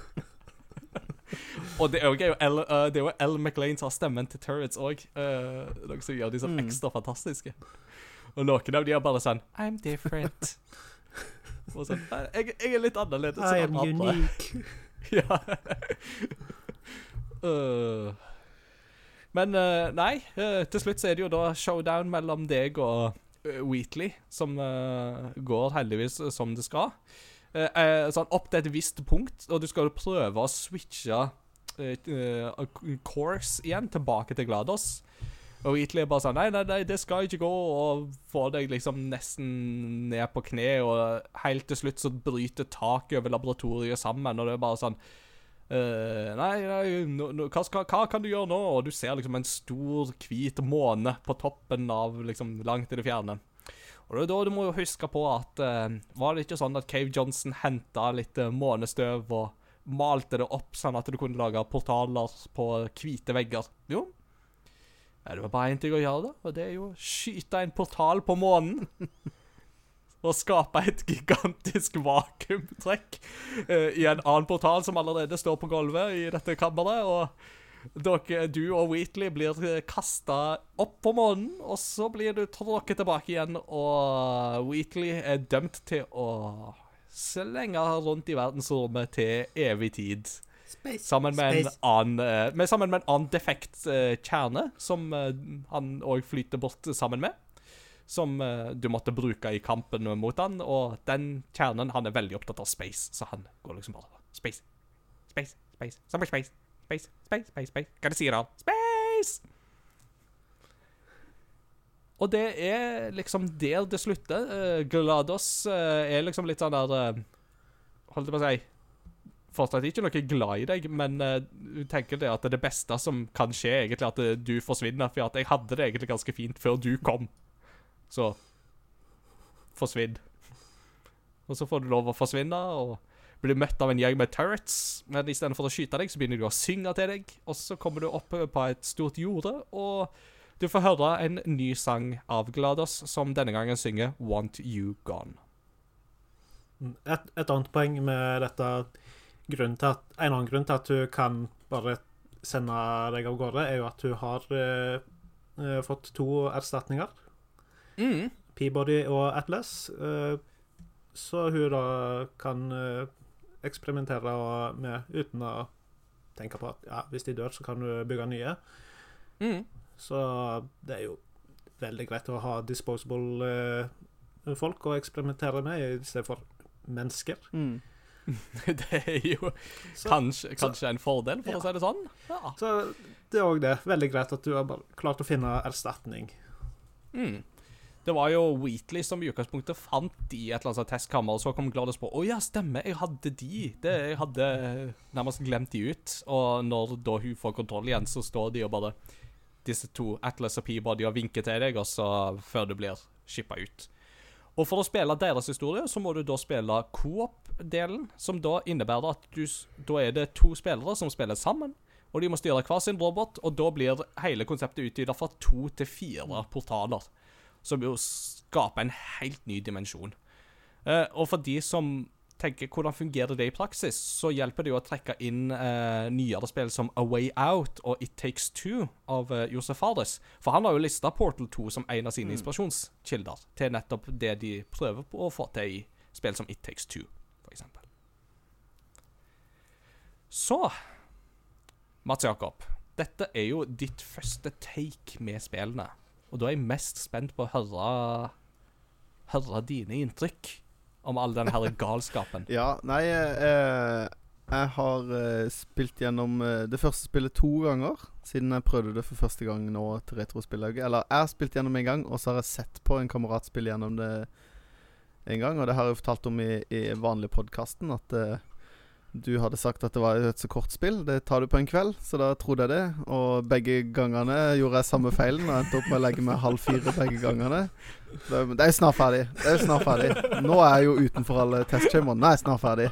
Og det er jo, L, uh, det er jo L. McLean som har stemmen til Turrets òg. Uh, noe som gjør de sånn ekstra fantastiske. Og noen av de er bare sånn I'm different. [LAUGHS] Og sånn, jeg, jeg er litt annerledes
I am unique. [LAUGHS]
ja. Uh, [LAUGHS] men uh, nei, uh, til slutt så er det jo da showdown mellom deg og Wheatley, som går heldigvis som det skal. Uh, uh, sånn opp til et visst punkt, og du skal prøve å switche uh, course igjen, tilbake til GLaDOS. Og Wheatley bare sånn Nei, nei, nei, det skal ikke gå. Og får deg liksom nesten ned på kne, og helt til slutt så bryter taket over laboratoriet sammen, og det er bare sånn uh, Nei, nei no, no, hva, skal, hva kan du gjøre nå? Og du ser liksom en stor, hvit måne på toppen av liksom langt i det fjerne. Og det er da du må jo huske på at eh, Var det ikke sånn at Cave Johnson henta litt eh, månestøv og malte det opp sånn at du kunne lage portaler på hvite vegger? Jo. Ja, det var bare én ting å gjøre, da, og det er jo å skyte en portal på månen. [LAUGHS] Og skape et gigantisk vakuumtrekk eh, i en annen portal som allerede står på gulvet i dette kammeret. Og dere, du og Wheatley blir kasta opp på månen, og så blir du tråkket tilbake igjen, og Wheatley er dømt til å slenge rundt i verdensrommet til evig tid.
Space.
Sammen med en annen, eh, med, sammen med en annen defekt eh, kjerne, som eh, han òg flyter bort sammen med. Som du måtte bruke i kampen mot han, og den kjernen han er veldig opptatt av space, så han går liksom bare Space, space, space, space, space, space, space, space. Hva det sier han? Space! Og det er liksom der det slutter. Uh, GLaDOS uh, er liksom litt sånn der uh, Holdt jeg på å si fortsatt ikke noe glad i deg, men uh, du tenker det at det beste som kan skje, er egentlig at eh, du forsvinner, for at jeg hadde det egentlig ganske fint før du kom. Så forsvinn. Og så får du lov å forsvinne og bli møtt av en gjeng med turrets, men istedenfor å skyte deg, så begynner de å synge til deg, og så kommer du opp på et stort jorde, og du får høre en ny sang av GLaDOS, som denne gangen synger Want You Gone.
Et, et annet poeng med dette grunnen til at, En annen grunn til at du kan bare sende deg av gårde, er jo at du har eh, fått to erstatninger.
Mm.
Peabody og Atlas. Uh, så hun da kan eh, eksperimentere med uten å tenke på at ja, hvis de dør, så kan du bygge nye.
Mm.
Så det er jo veldig greit å ha disposable uh, folk å eksperimentere med, i stedet for mennesker.
Mm. [LAUGHS]
Det er jo
Så,
kanskje, kanskje en fordel, for
Ja.
å si det sånn. Ja.
så det er òg det. Veldig greit at du har klart å finne erstatning.
Mm. Det var jo Wheatley som i utgangspunktet fant de i et eller annet testkammer, og så kom Gladys på Å ja, stemmer, jeg hadde de. Det, jeg hadde nærmest glemt de ut. Og når da hun får kontroll igjen, så står de og bare Disse to, Atlas og Peabody, og vinker til deg, og så før du blir shippa ut. Og for å spille deres historie, så må du da spille coop-delen, som da innebærer at du Da er det to spillere som spiller sammen, og de må styre hver sin robot, og da blir hele konseptet utvida fra to til fire portaler. Som jo skaper en helt ny dimensjon. Eh, og for de som tenker hvordan fungerer det i praksis, så hjelper det jo å trekke inn eh, nyere spill som A Way Out og It Takes Two av eh, Josef Fares. For han har jo lista Portal 2 som en av sine inspirasjonskilder til nettopp det de prøver på å få til i spill som It Takes Two, eksempel. Så Mats Jakob, dette er jo ditt første take med spillene. Og da er jeg mest spent på å høre, høre dine inntrykk om all den her galskapen. [LAUGHS]
Ja, nei eh, Jeg har eh, spilt gjennom eh, det første spillet to ganger, siden jeg prøvde det for første gang nå til Retrospillauget. Eller jeg har spilt gjennom en gang, og så har jeg sett på en kamerat spille gjennom det en gang. Og det har jeg fortalt om i, i vanlig podkasten, at eh, du hadde sagt at det var et så kort spill. Det tar du på en kveld, så da trodde jeg det. Og begge gangene gjorde jeg samme feilen og endte opp med å legge meg halv fire begge gangene. Det, er jo snart ferdig. Det er jo snart ferdig. Nå er jeg jo utenfor alle testskjemaene. Nå er jeg snart ferdig.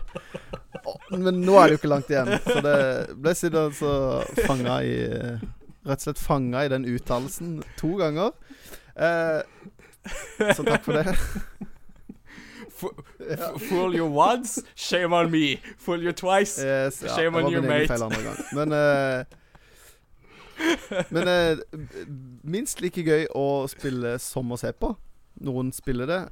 Men nå er det jo ikke langt igjen. Så det ble sittende så fanga i Rett og slett fanga i den uttalelsen to ganger. Eh, så takk for det.
Fool you once, shame on me. Fool you twice.
Yes, ja,
Shame on
var
you,
min egen
mate.
feil andre gang. Men uh, Men uh, minst like gøy å spille som å se på. Noen spiller det.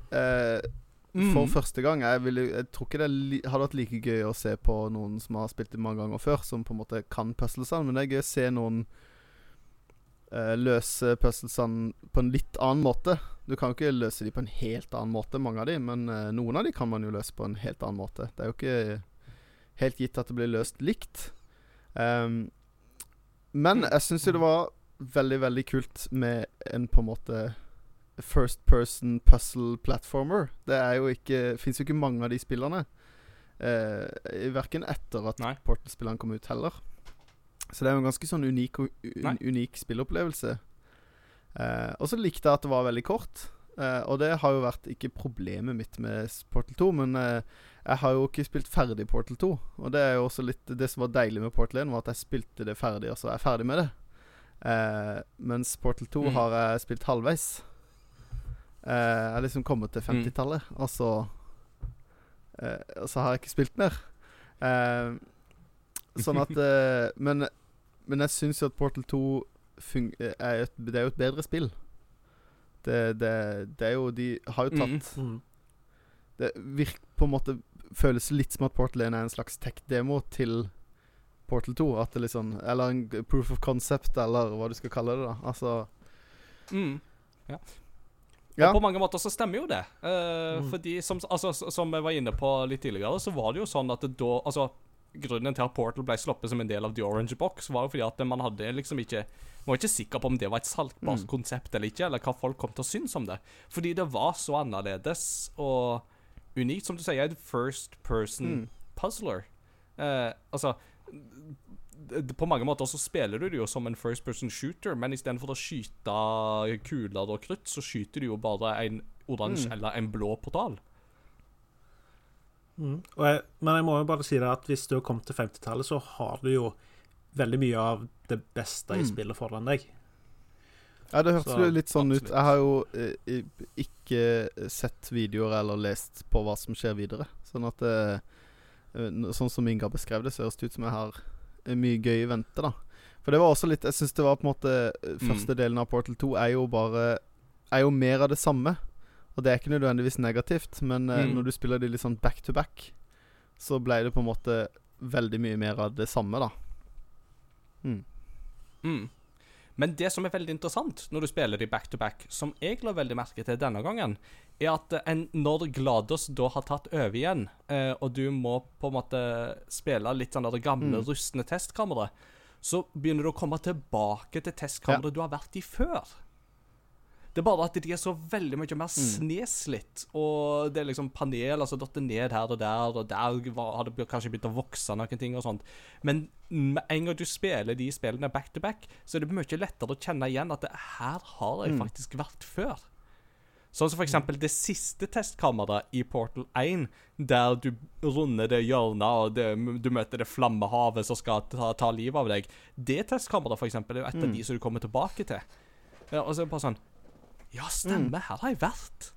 For
Mm.
første gang Jeg, ville, jeg tror ikke det hadde vært like gøy å se på noen som har spilt det mange ganger før, som på en måte kan puzzlesene, men det er gøy å se noen løse puzzlesene på en litt annen måte. Du kan jo ikke løse de på en helt annen måte, mange av de, men eh, noen av de kan man jo løse på en helt annen måte. Det er jo ikke helt gitt at det blir løst likt. Um, men jeg syns jo det var veldig, veldig kult med en på en måte first person puzzle platformer. Det er jo ikke Fins jo ikke mange av de spillerne. Uh, Verken etter at. Portal-spillene kom ut, heller. Så det er jo en ganske sånn unik,
un,
unik spillopplevelse. Eh, og så likte jeg at det var veldig kort. Eh, og det har jo vært ikke problemet mitt med Portal 2, men eh, jeg har jo ikke spilt ferdig Portal 2. Og det er jo også litt Det som var deilig med Portal 1, var at jeg spilte det ferdig, og så er jeg ferdig med det. Eh, mens Portal 2
Mm.
har jeg spilt halvveis. Eh, jeg har liksom kommet til
Mm.
50-tallet, og så eh, Og så har jeg ikke spilt mer. Sånn at [LAUGHS] Men Men jeg syns jo at Portal 2 fung er et, Det er jo et bedre spill. Det, det, det er jo De har jo tatt
Mm.
Mm.
Det virker på en måte Føles litt som at Portal 1 er en slags tech-demo til Portal 2. At det liksom Eller en proof of concept, eller hva du skal kalle det. da Altså
Mm. Ja.
Ja.
Og på mange måter så stemmer jo det. Uh,
Mm.
Fordi som, altså, som jeg var inne på litt tidligere, så var det jo sånn at da Altså, grunnen til at Portal ble sluppet som en del av The Orange Box, var jo fordi at man hadde liksom ikke var ikke sikker på om det var et salgbart
Mm.
konsept eller ikke, eller hva folk kom til å synes om det. Fordi det var så annerledes og unikt. Som du sier, et first person
Mm.
puzzler. Eh, altså På mange måter så spiller du det jo som en first person shooter, men istedenfor å skyte kuler og krutt, så skyter du jo bare en oransje
Mm.
eller en blå portal.
Mm. Og jeg, men jeg må jo bare si det at hvis du har kommet til 50-tallet, så har du jo veldig mye av det beste i
Mm.
spillet foran deg.
Ja, det hørtes
Så,
litt sånn ut. Jeg har jo eh, ikke sett videoer eller lest på hva som skjer videre. Sånn at eh, eh, Sånn som Inga beskrev det, så høres det ut som jeg har eh, mye gøy i vente, da. For det var også litt Jeg syns det var på en måte eh, Første delen av Portal 2 er jo bare Er jo mer av det samme. Og det er ikke nødvendigvis negativt, men eh,
Mm.
når du spiller de litt sånn back to back, så ble det på en måte veldig mye mer av det samme, da. Mm.
Mm. Men det som er veldig interessant når du spiller de back to back, som jeg la veldig merke til denne gangen, er at en, når Glados da har tatt over igjen, eh, og du må på en måte spille litt sånn det gamle,
Mm.
rustne testkammeret, så begynner du å komme tilbake til testkammeret du har vært i før. Det er bare at de er så veldig mye mer
Mm.
sneslitt, og det er liksom paneler som detter ned her og der, og der har det kanskje begynt å vokse noen ting og sånt. Men med en gang du spiller de spillene back to back, så er det mye lettere å kjenne igjen at det, her har jeg
Mm.
faktisk vært før. Sånn som for eksempel det siste testkammeret i Portal 1, der du runder det hjørnet, og det, du møter det flammehavet som skal ta, ta livet av deg. Det testkammeret, for eksempel, er jo et av
Mm.
de som du kommer tilbake til. Ja, og så er det bare sånn Ja, stemmer, her har jeg vært.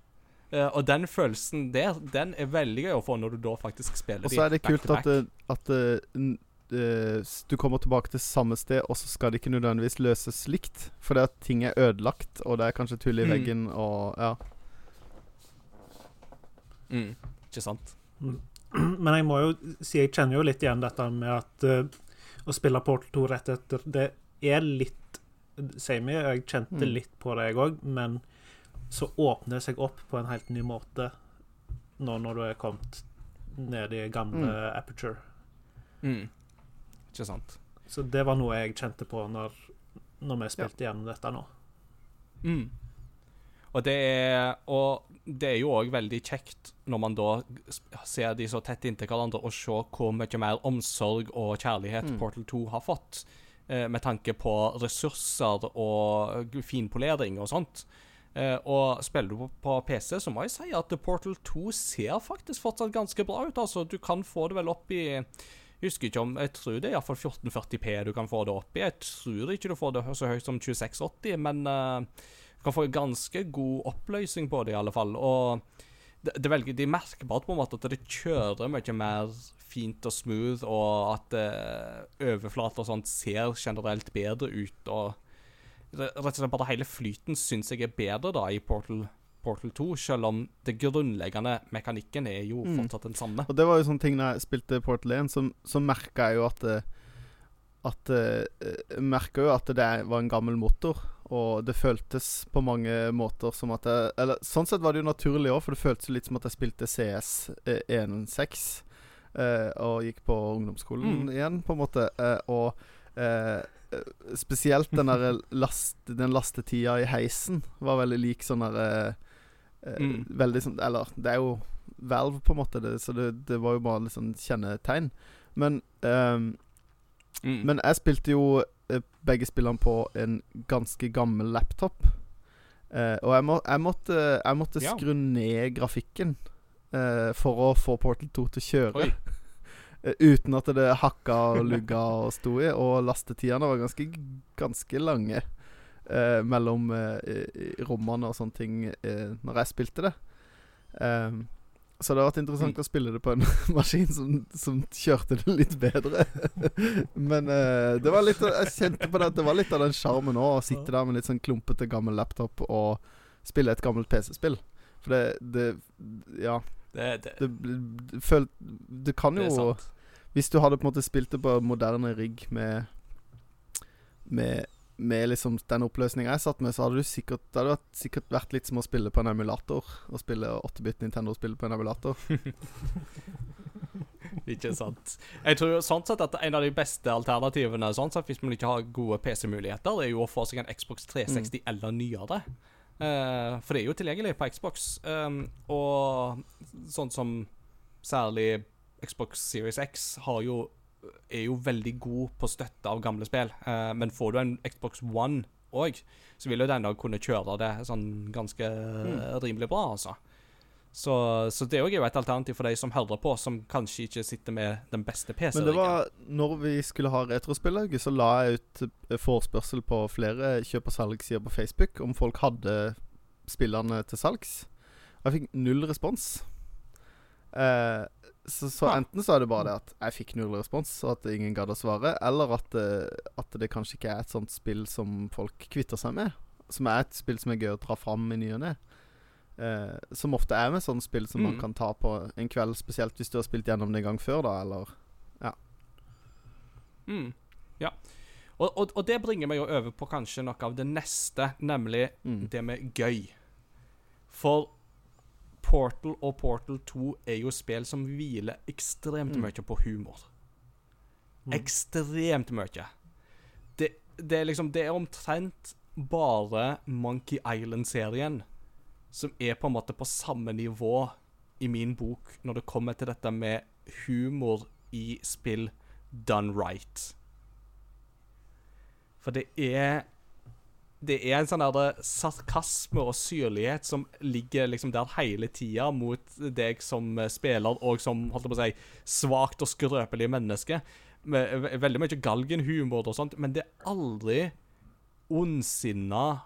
Uh, og den følelsen der, den er veldig gøy å få når du da faktisk spiller
Og så er det kult at, at uh, eh, du kommer tilbake til samme sted, og så skal det ikke nødvendigvis løses likt. det at ting er ødelagt, og det er kanskje et hull i
Mm.
veggen, og ja.
mm, Ikke sant? [CLEARS THROAT]
Men jeg må jo si jeg kjenner jo litt igjen dette med at uh, å spille Portal 2 rett etter Det er litt Same, jeg kjente
Mm.
litt på det, jeg òg, men så åpner det seg opp på en helt ny måte nå når du er kommet ned i gamle
Mm.
aperture.
Mm. Ikke sant.
Så det var noe jeg kjente på når, når vi spilte gjennom dette nå.
Mm. Og det er Og det er jo òg veldig kjekt når man da ser de så tett inntil hverandre, og se hvor mye mer omsorg og kjærlighet
Mm.
Portal 2 har fått. Eh, med tanke på ressurser og finpolering og sånt. Eh, og spiller du på, PC, så må jeg si at Portal 2 ser faktisk fortsatt ganske bra ut. Altså, du kan få det vel opp i jeg husker ikke om, Jeg tror det er iallfall 1440P du kan få det opp i. Jeg tror ikke du får det så høyt som 2680, men uh, du kan få ganske god oppløsning på det, i alle fall. Og det, det velger, de merker bare på en måte at det kjører mye mer fint og smooth, og at uh, overflater og sånt ser generelt bedre ut. og Rett og slett bare hele flyten syns jeg er bedre da i Portal, Portal 2, selv om det grunnleggende mekanikken er jo
Mm.
fortsatt den samme.
Og det var jo sånne ting når jeg spilte Portal 1, så, så merka jeg jo at eh, At eh, Jeg merka jo at det var en gammel motor, og det føltes på mange måter som at jeg Eller sånn sett var det jo naturlig òg, for det føltes litt som at jeg spilte CS eh, 1.6 eh, og gikk på ungdomsskolen
Mm.
igjen, på en måte. Eh, og eh, eh, spesielt den last, den lastetida i heisen var veldig lik sånn der eh, eh,
Mm.
Veldig sånn Eller det er jo Valve, på en måte, det, så det, det var jo bare litt sånn kjennetegn. Men um,
Mm.
Men jeg spilte jo eh, begge spillene på en ganske gammel laptop. Uh, og jeg, må, jeg måtte, jeg måtte
Ja.
skru ned grafikken eh, for å få Portal 2 til å kjøre. [LAUGHS] Eh, uten at det hakka og lugga og sto i. Og lastetidene var ganske, ganske lange eh, mellom eh, rommene og sånne ting eh, når jeg spilte det. Um, så det har vært interessant
Mm.
å spille det på en [LAUGHS] maskin som, som kjørte det litt bedre. [LAUGHS] Men uh, det var litt Jeg kjente på det at det var litt av den sjarmen òg, å sitte der med litt sånn klumpete gammel laptop og spille et gammelt PC-spill. For det, det Ja.
Det, det,
Det, det, føl, det kan jo. Hvis du hadde på en måte spilt det på moderne rigg med Med, med liksom den oppløsninga jeg satt med, så hadde du sikkert Det hadde vært, sikkert vært litt som å spille på en emulator. Å spille 8-bit Nintendo-spill på en emulator. [LAUGHS] [LAUGHS]
Ikke sant. Jeg tror sånn sett at en av de beste alternativene sånn sett, hvis man ikke har gode PC-muligheter, er jo å få seg en Xbox 360 eller nyere. Eh, for det er jo tilgjengelig på Xbox. Um, og sånn som særlig Xbox Series X har jo, er jo veldig god på støtte av gamle spill. Eh, men får du en Xbox One òg, så vil jo den da kunne kjøre det sånn ganske rimelig bra, altså. Så, så det òg er jo et alternativ for de som hører på, som kanskje ikke sitter med den beste PC-en.
Men det var Når vi skulle ha retrospillag så la jeg ut eh, forespørsel på flere kjøp- og salgssider på Facebook om folk hadde spillene til salgs. Og jeg fikk null respons. Eh, så, så enten så er det bare det at jeg fikk null respons, og at ingen gadd å svare, eller at, eh, at det kanskje ikke er et sånt spill som folk kvitter seg med. Som er et spill som er gøy å dra fram i ny og ne. Eh, som ofte er med sånne spill som man
Mm.
kan ta på en kveld, spesielt hvis du har spilt gjennom det en gang før, da, eller
Mm. Ja. Og, og, og det bringer meg jo over på kanskje noe av det neste, nemlig
mm.
det med gøy. For Portal og Portal 2 er jo spill som hviler ekstremt
Mm.
mye på humor.
Mm.
Ekstremt mye. Det, det er liksom Det er omtrent bare Monkey Island-serien som er på en måte på samme nivå i min bok når det kommer til dette med humor i spill done right. For det er Det er en sånn der sarkasme og syrlighet som ligger liksom der hele tida mot deg som spiller, og som holdt på å si, svakt og skrøpelig menneske. Med veldig mye galgenhumor og sånt, men det er aldri ondsinna,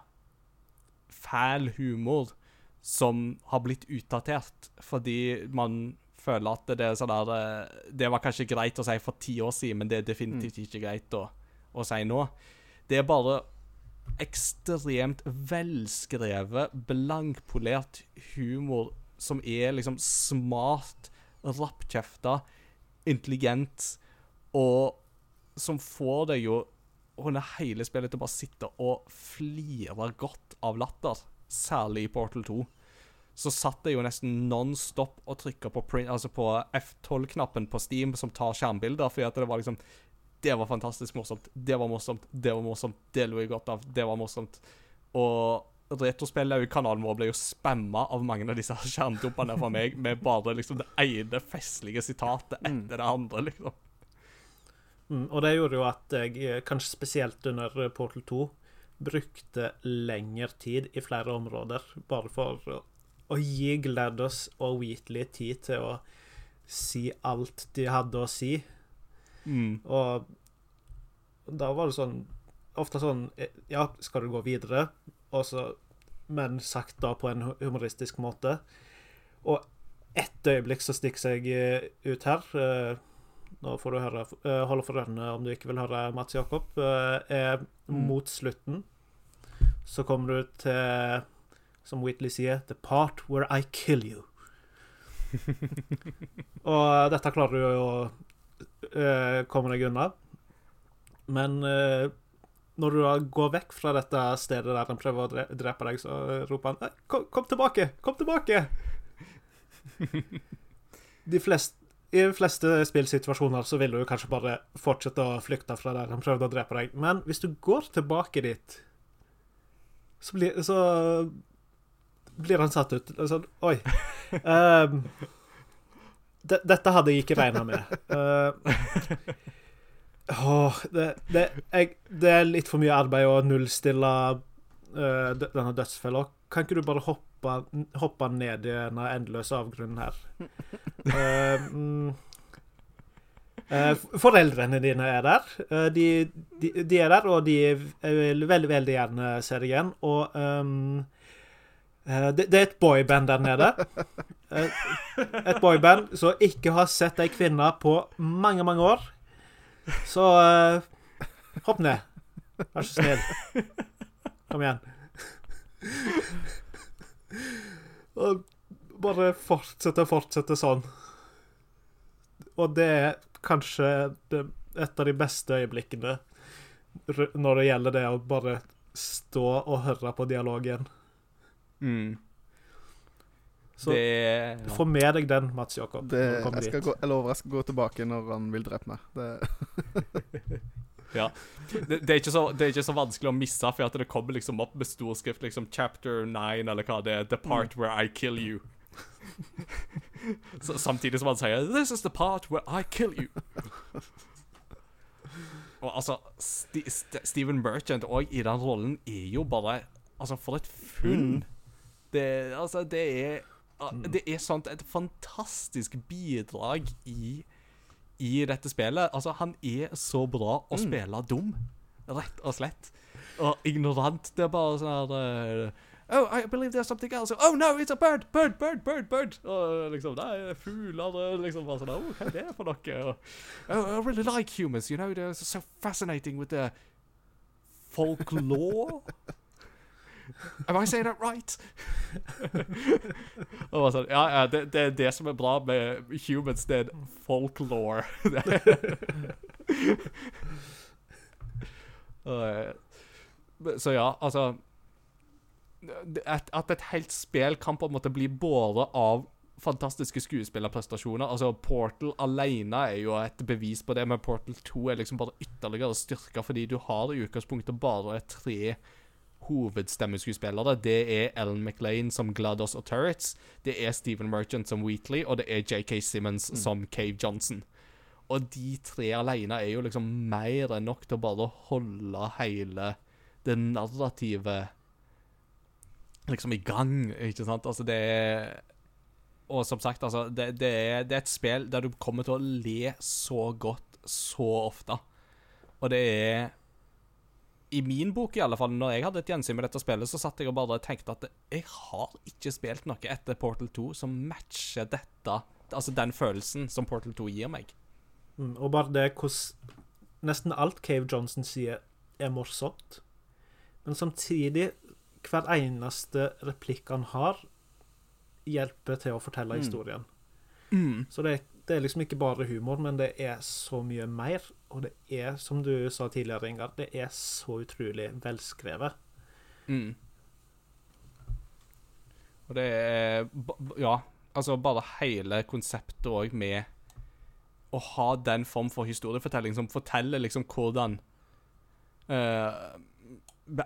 fæl humor som har blitt utdatert fordi man føler at det er sånn der eh, Det var kanskje greit å si for ti år siden, men det er definitivt ikke greit å, å si nå. Det er bare ekstremt velskrevet, blankpolert humor som er liksom smart, rappkjefta, intelligent, og som får deg jo under hele spillet til å bare sitte og flire godt av latter. Særlig i Portal 2. Så satt jeg jo nesten non-stop og trykka på, altså på F12-knappen på Steam, som tar skjermbilder, fordi at det var liksom Det var fantastisk morsomt. Det var morsomt. Det var morsomt. Det lo jeg godt av. Det var morsomt. Og Retrospill-kanalen vår ble jo spamma av mange av disse [LAUGHS] skjermdumpene fra meg med bare liksom det ene festlige sitatet etter det andre, liksom.
Mm, og det gjorde jo at jeg, eh, kanskje spesielt under Portal 2, brukte lengre tid i flere områder, bare for å, gi Gladys og Wheatley tid til å si alt de hadde å si.
Mm.
Og da var det sånn Ofte sånn eh, Ja, skal du gå videre? Og så, men sagt da på en humoristisk måte. Og ett øyeblikk så stikker seg eh, ut her. Eh, Nå får du høre, eh, holde for ørene om du ikke vil høre Mats Jakob. eh, Er mot slutten så kommer du til, som Whitley sier, 'The part where I kill you'. [LAUGHS] Og dette klarer du jo å eh, komme deg unna. Men eh, når du da går vekk fra dette stedet der han prøver å dre drepe deg, så roper han kom, 'Kom tilbake! Kom tilbake!' [LAUGHS] De fleste i de fleste spillsituasjoner så vil du kanskje bare fortsette å flykte fra der han prøvde å drepe deg. Men hvis du går tilbake dit, så blir, så blir han satt ut. Sånn Oi. [LAUGHS] Um, de, dette hadde jeg ikke regna med. Uh, oh, det, det, jeg, det er litt for mye arbeid å nullstille uh, denne dødsfella. Kan ikke du bare hoppe, hoppe ned i denne endeløse avgrunnen her? uh, foreldrene dine er der. Eh, de, de, de er der, og de vil veldig, veldig gjerne se deg igjen. Og eh, det, det er et boyband der nede. Et boyband som ikke har sett ei kvinne på mange, mange år. Så hopp ned. Vær så snill. Kom igjen. Og bare fortsette og fortsette sånn. Og det er kanskje det, et av de beste øyeblikkene når det gjelder det å bare stå og høre på dialogen.
Mm.
Så
det ja.
få med deg den, Mats Jakob.
Det, jeg, skal
dit.
gå, jeg lover jeg skal gå tilbake når han vil drepe meg. Det, [LAUGHS] [LAUGHS]
det, det, er ikke så, det er ikke så vanskelig å misse, for det kommer liksom opp med storskrift liksom chapter 9, eller hva det er. The part where I kill you. [LAUGHS] så, samtidig som han sier This is the part where I kill you. [LAUGHS] Og altså, St St Steven Merchant òg i den rollen er jo bare Altså, for et funn. Det, altså, det er Det er sånt et fantastisk bidrag i i dette spillet. Altså, han er så bra å spille dum, rett og slett. Og ignorant. Det er bare sånn her uh, Oh, I believe there's something else. Oh no, it's a bird! Bird, bird, bird, bird! Og liksom, det er fugler liksom bare sånn Oh, hva er det for noe? Oh, I really like humans, you know. They're so fascinating with the folklore. Am I saying that right? [LAUGHS] og sånn, ja, ja, det, det er det som er bra med humans, det er folklore. [LAUGHS] Så ja, altså at, at et helt spill kan på en måte bli båret av fantastiske skuespillerprestasjoner. Altså, Portal alene er jo et bevis på det, men Portal 2 er liksom bare ytterligere styrka fordi du har i utgangspunktet bare tre hovedstemmeskuespillere. Det er Ellen McLean som GLaDOS og Turrets, det er Stephen Merchant som Wheatley, og det er JK Simmons som Cave Johnson. Og de tre alene er jo liksom mer enn nok til å bare holde hele det narrative liksom i gang, ikke sant? Altså, det er Og som sagt, altså, det, det, er, det er et spill der du kommer til å le så godt så ofte. Og det er I min bok, i alle fall, når jeg hadde et gjensyn med dette spillet, så satt jeg og bare tenkte at jeg har ikke spilt noe etter Portal 2 som matcher dette. Altså den følelsen som Portal 2 gir meg.
Mm, og bare det hvordan nesten alt Cave Johnson sier, er morsomt. Men samtidig, hver eneste replikk han har, hjelper til å fortelle historien. Så det, det er liksom ikke bare humor, men det er så mye mer. Og det er, som du sa tidligere, Ingar, det er så utrolig velskrevet.
Mm. Og det er Ja, altså bare hele konseptet òg med å ha den form for historiefortelling som forteller liksom hvordan uh,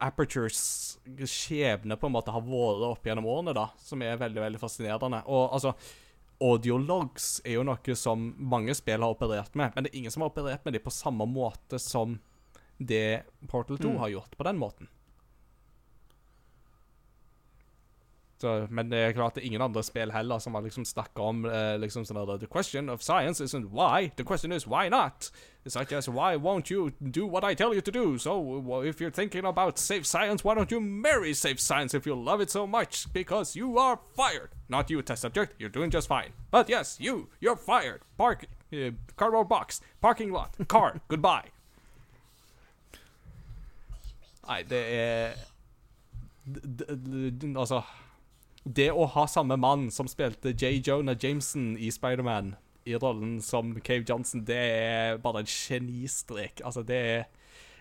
Apertures skjebne på en måte har vært opp gjennom årene, da, som er veldig veldig fascinerende. Og altså Audiologs er jo noe som mange spill har operert med, men det er ingen som har operert med dem på samme måte som det Portal 2
Mm.
har gjort på den måten. Så, men det er klart det er ingen andre spill heller som har liksom snakka om uh, liksom sånn at The question of science isn't why, the question is why not? It's like just why won't you do what I tell you to do? So if you're thinking about safe science, why don't you marry safe science if you love it so much? Because you are fired. Not you, test subject. You're doing just fine. But yes, you, you're fired. Park, uh, cardboard box, parking lot, car, [LAUGHS] goodbye. Nei, det er Altså Det å ha samme mann som spilte J. Jonah Jameson i Spiderman, i rollen som Cave Johnson, det er bare en genistrek. Altså, det er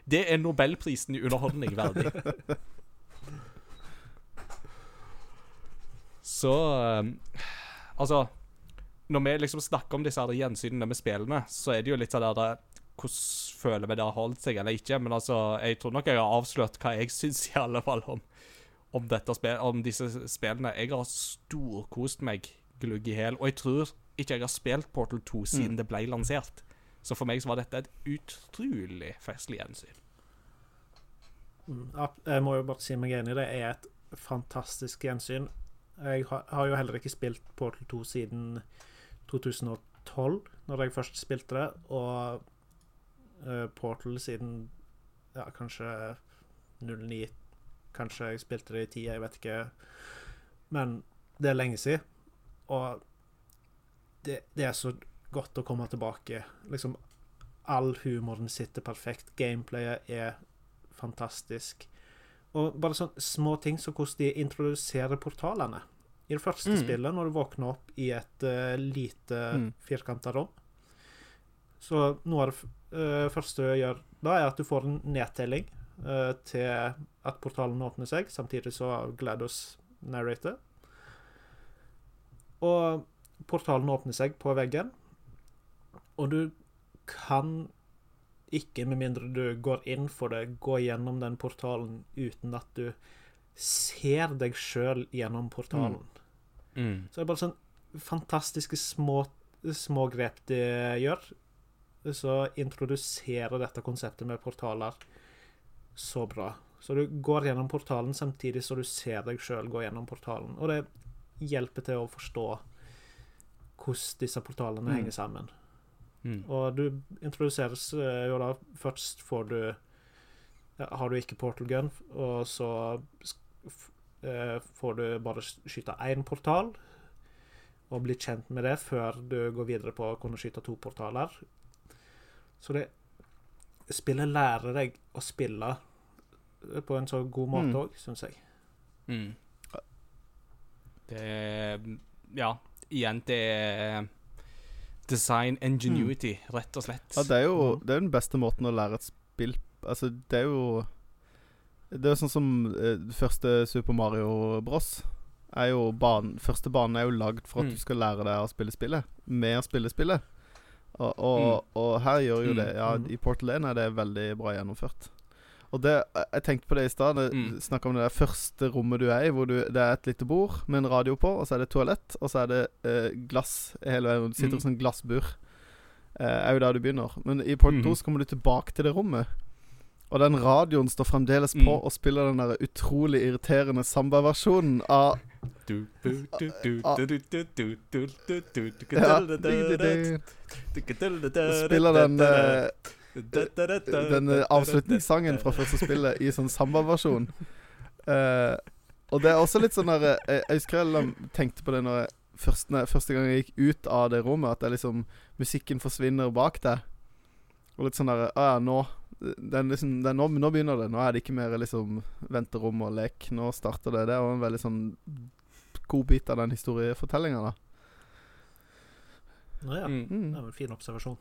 Det er nobelprisen i underholdning verdig. Så um, Altså Når vi liksom snakker om disse gjensynene med spillene, så er det jo litt sånn der Hvordan føler vi det har holdt seg eller ikke? Men altså, jeg tror nok jeg har avslørt hva jeg [LAUGHS] syns, i alle fall, om, om, dette spill, om disse spillene. Jeg har storkost meg glugg i hæl, og jeg tror ikke jeg har spilt Portal 2 siden
Mm.
det ble lansert. Så for meg så var dette et utrolig festlig gjensyn.
Mm, Jeg må jo bare si meg enig i det. er et fantastisk gjensyn. Jeg har, har jo heller ikke spilt Portal 2 siden 2012, når jeg først spilte det, og eh, Portal siden ja, kanskje 09 Kanskje jeg spilte det i 10, jeg vet ikke. Men det er lenge siden. Og det, det er så godt å komme tilbake. Liksom All humoren sitter perfekt. Gameplayet er fantastisk. Og bare sånne små ting som hvordan de introduserer portalene. I det første
Mm.
spillet, når du våkner opp i et uh, lite
Mm.
firkanta rom Så noe av det eh, første du gjør da, er at du får en nedtelling til at portalen åpner seg, samtidig så GLaDOS narrater. Og portalen åpner seg på veggen, og du kan ikke, med mindre du går inn for det, gå gjennom den portalen uten at du ser deg sjøl gjennom portalen.
Mm.
Så det er bare sånn fantastiske små, små grep de gjør. Så introduserer dette konseptet med portaler så bra. Så du går gjennom portalen samtidig så du ser deg sjøl gå gjennom portalen. Og det hjelper til å forstå hvordan disse portalene
Mm.
henger sammen.
Mm.
Og du introduseres eh, jo da Først får du Har du ikke portal gun, og så eh, får du bare skyte én portal, og bli kjent med det før du går videre på å kunne skyte to portaler. Så det Spillet lærer deg å spille på en så god måte
Mm.
òg, syns jeg.
Mm. Det Ja, igjen, det er design ingenuity, rett og slett.
Ja, det er jo
Mm.
det er den beste måten å lære et spill Altså, det er jo Det er sånn som eh, første Super Mario Bros. Er jo banen, første banen er jo lagd for at
Mm.
du skal lære deg å spille spillet. Med å spille spillet. Og, og, og her gjør jo
Mm.
det Ja,
Mm.
i Portal 1 er det veldig bra gjennomført. Og det, Jeg tenkte på det i stad.
Mm.
Snakka om det der første rommet du er i, hvor du, det er et lite bord med en radio på, og så er det toalett, og så er det eh, glass hele veien. Du sitter i
mm.
en sånn glassbur. Eh, er jo der du begynner. Men i Port 2 så kommer du tilbake til det rommet. Og den radioen står fremdeles på
mm.
og spiller den der utrolig irriterende samba-versjonen av Spiller den den avslutningssangen fra første spillet i sånn samba-versjon. Eh, og det er også litt sånn der eh, Jeg husker jeg tenkte på det når jeg første, når, første gang jeg gikk ut av det rommet, at det er liksom musikken forsvinner bak deg. Og litt sånn der Å ja, nå den liksom, den, nå, nå begynner det. Nå er det ikke mer liksom venterom og lek. Nå starter det. Det er jo en veldig sånn god bit av den historiefortellinga, da.
Nå ja.
Mm.
Det er en fin observasjon.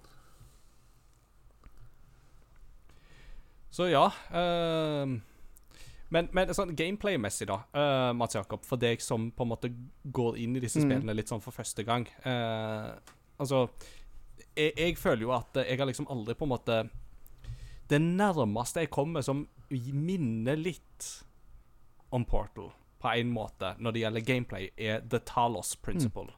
Så ja Uh, Men, men sånn gameplay-messig, da, uh, Mats Jakob, for deg som på en måte går inn i disse
Mm.
spillene litt sånn for første gang uh, Altså, jeg, jeg føler jo at jeg har liksom aldri på en måte Det nærmeste jeg kommer som minner litt om Portal, på en måte, når det gjelder gameplay, er The Talos Principle.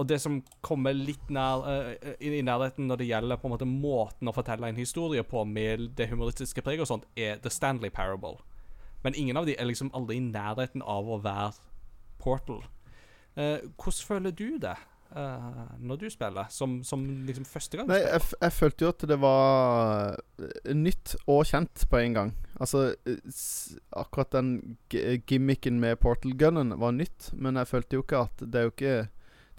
Og det som kommer litt nær, uh, i, i nærheten når det gjelder på en måte måten å fortelle en historie på med det humoristiske preget og sånt, er The Stanley Parable. Men ingen av de er liksom aldri i nærheten av å være Portal. Uh, hvordan føler du det uh, når du spiller, som, som liksom første gang?
Nei, jeg, jeg følte jo at det var nytt og kjent på en gang. Altså Akkurat den gimmicken med portal gunnen var nytt, men jeg følte jo ikke at Det er jo ikke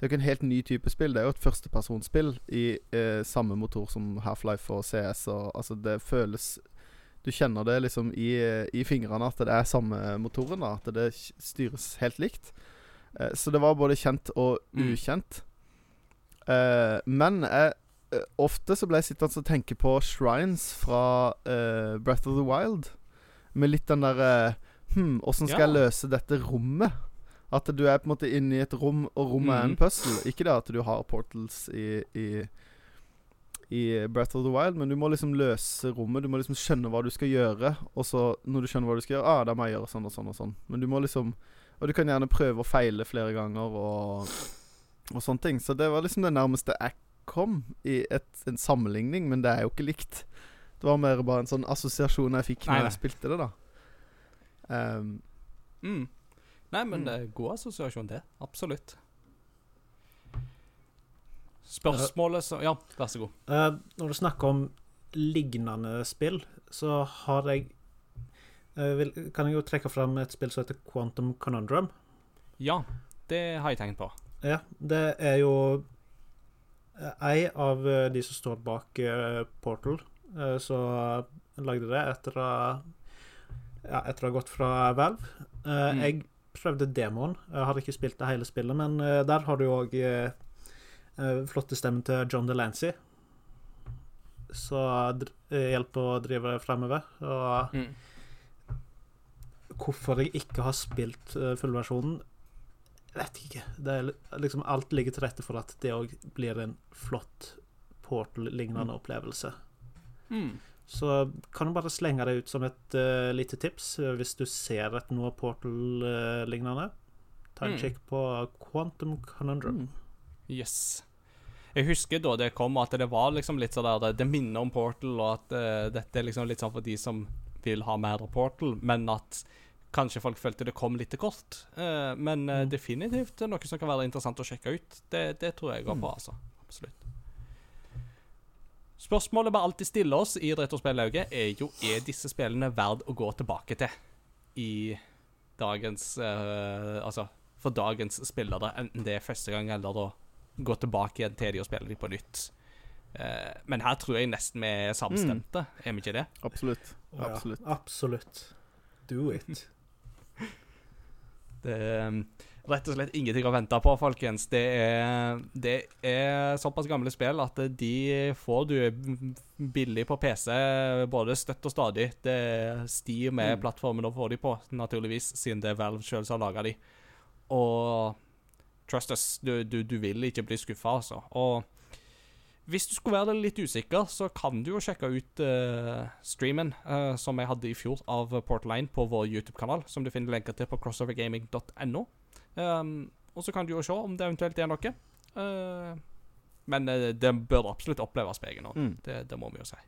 Det er jo ikke en helt ny type spill. Det er jo et førstepersonsspill i eh, samme motor som Half-Life og CS. Og, altså, det føles Du kjenner det liksom i, eh, i fingrene at det er samme motoren. da At det styres helt likt. Eh, så det var både kjent og
Mm.
ukjent. Eh, men eh, ofte så ble jeg sittende og tenke på shrines fra eh, Breath of the Wild. Med litt den derre Hm, åssen skal
Ja.
jeg løse dette rommet? At du er på en måte inne i et rom, og rommet er en
Mhm.
puzzle. Ikke det at du har portals i, i i Breath of the Wild, men du må liksom løse rommet. Du må liksom skjønne hva du skal gjøre. Og så, når du skjønner hva du skal gjøre, ah, da må jeg gjøre sånn og sånn og sånn. Men du må liksom Og du kan gjerne prøve å feile flere ganger og, og sånne ting. Så det var liksom det nærmeste jeg kom i et, en sammenligning, men det er jo ikke likt. Det var mer bare en sånn assosiasjon jeg fikk
Nei,
når
nei.
jeg spilte det, da. Um,
Mm. Nei, men
Mm.
det er god assosiasjon, det. Absolutt. Spørsmålet som Ja, vær så god.
Uh, når du snakker om lignende spill, så har jeg uh, vil, Kan jeg jo trekke fram et spill som heter Quantum Conundrum.
Ja, det har jeg tenkt på.
Ja, det er jo eh, ei av de som står bak uh, Portal, uh, så lagde det etter å ja, etter å ha gått fra Valve. Uh,
Mm.
Jeg prøvde demoen. Jeg hadde ikke spilt det hele spillet, men eh, der har du òg eh, eh, flotte stemmen til John DeLancey. Så hjelper å drive fremover. Og
Mm.
hvorfor jeg ikke har spilt fullversjonen, vet jeg ikke. Det liksom Alt ligger til rette for at det òg blir en flott Portal-lignende opplevelse.
Mm.
Så kan du bare slenge det ut som et uh, lite tips uh, hvis du ser et noe Portal-lignende. Ta en
Mm.
kikk på Quantum Conundrum.
mm.
Yes. Jeg husker da det kom at det var liksom litt sånn der Det minner om Portal, og at uh, dette er liksom litt sånn for de som vil ha mer av Portal, men at kanskje folk følte det kom litt kort. Uh, men eh,
Mm.
definitivt noe som kan være interessant å sjekke ut. Det, det tror jeg går
Mm.
på, altså. Absolutt. Spørsmålet vi alltid stiller oss i Retrospellauget, er jo er disse spillene verdt å gå tilbake til i dagens uh, Altså for dagens spillere, enten det er første gang eller å gå tilbake igjen til de og spille de på nytt. Uh, men her tror jeg nesten vi er samstemte, er vi ikke det?
Absolutt.
Absolutt. ja,
absolutt.
Do it. [LAUGHS]
Det er um, rett og slett ingenting å vente på, folkens. Det er, det er såpass gamle spill at de får du billig på PC, både støtt og stadig. Det er med
Mm.
plattformen å få de på, naturligvis, siden det er Valve sjøl som har laga de. Og trust us, du, du, du vil ikke bli skuffa, altså. Og hvis du skulle være litt usikker, så kan du jo sjekke ut uh, streamen uh, som jeg hadde i fjor av Portline på vår YouTube-kanal, som du finner lenker til på crossovergaming.no. Um, og så kan du jo se om det eventuelt er noe. Uh, men det bør absolutt oppleves på egen hånd.
Mm.
Det, det må vi jo si.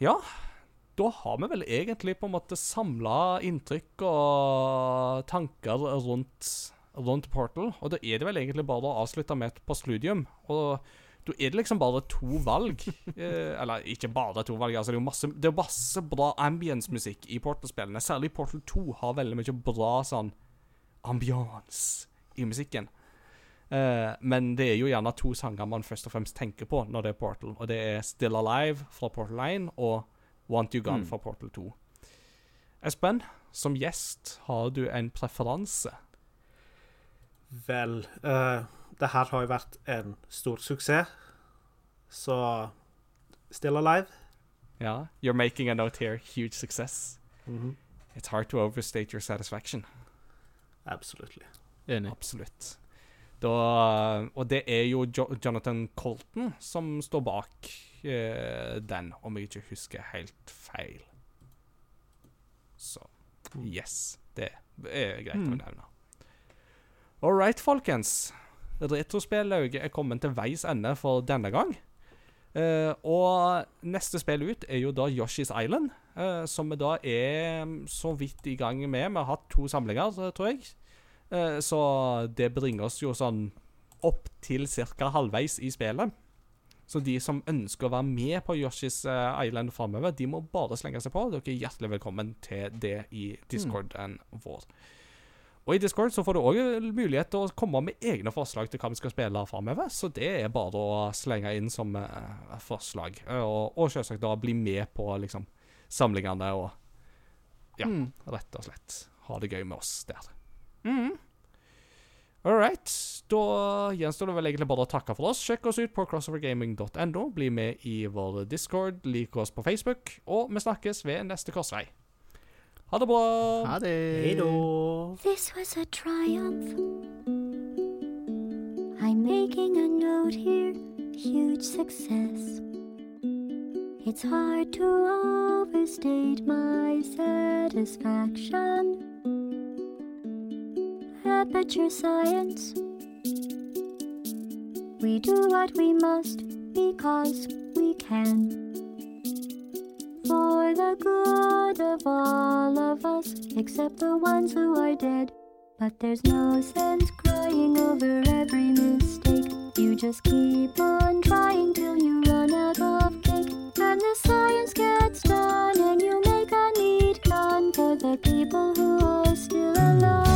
Ja, da har vi vel egentlig på en måte samla inntrykk og tanker rundt, rundt Portal. Og da er det vel egentlig bare å avslutte med et postludium. Og da er det liksom bare to valg. [LAUGHS] Eh, eller ikke bare to valg, altså det er jo masse, det er masse bra ambience-musikk i Portal-spillene. Særlig Portal 2 har veldig mye bra sånn ambiance i musikken. Eh, men det er jo gjerne to sanger man først og fremst tenker på når det er Portal. Og det er Still Alive fra Portal 1 og Want You Gone
Mm.
fra Portal 2. Espen, som gjest, har du en preferanse?
Vel, uh, det her har jo vært en stor suksess, så Still alive.
Ja. You're making a note here. Huge success.
Mhm.
It's hard to overstate your satisfaction.
Absolutely.
Enig.
Absolutt. Da, og det er jo jo Jonathan Colton som står bak eh, den, om jeg ikke husker helt feil. Så
Mm.
yes. Det er greit å
Mm.
nevne. All right, folkens. Retrospillauget er kommet til veis ende for denne gang. Uh, og neste spill ut er jo da Yoshi's Island, uh, som vi da er mm, så vidt i gang med. Vi har hatt to samlinger, tror jeg. Uh, så det bringer oss jo sånn opp til ca. halvveis i spillet. Så de som ønsker å være med på Yoshi's Island framover, de må bare slenge seg på. Dere er hjertelig velkommen til det i discorden vår. Og i Discord så får du òg mulighet til å komme med egne forslag til hva vi skal spille framover. Så det er bare å slenge inn som eh, forslag. Eh, og, og selvsagt da bli med på liksom samlingene og Ja.
Mm.
rett og slett ha det gøy med oss der. Mm. All right. Da gjenstår det vel egentlig bare å takke for oss. Sjekk oss ut på crossovergaming.no. Bli med i vår discord, lik oss på Facebook, og vi snakkes ved neste korsvei. Ha det bra!
Ha det.
Hei da.
This was a triumph. I'm making a note here, huge success. It's hard to overstate my satisfaction. Aperture science. We do what we must because we can. For the good of all of us, except the ones who are dead. But there's no sense crying over every mistake. You just keep on trying till you run out of cake. And the science gets done, and you make a neat gun for the people who are still alive.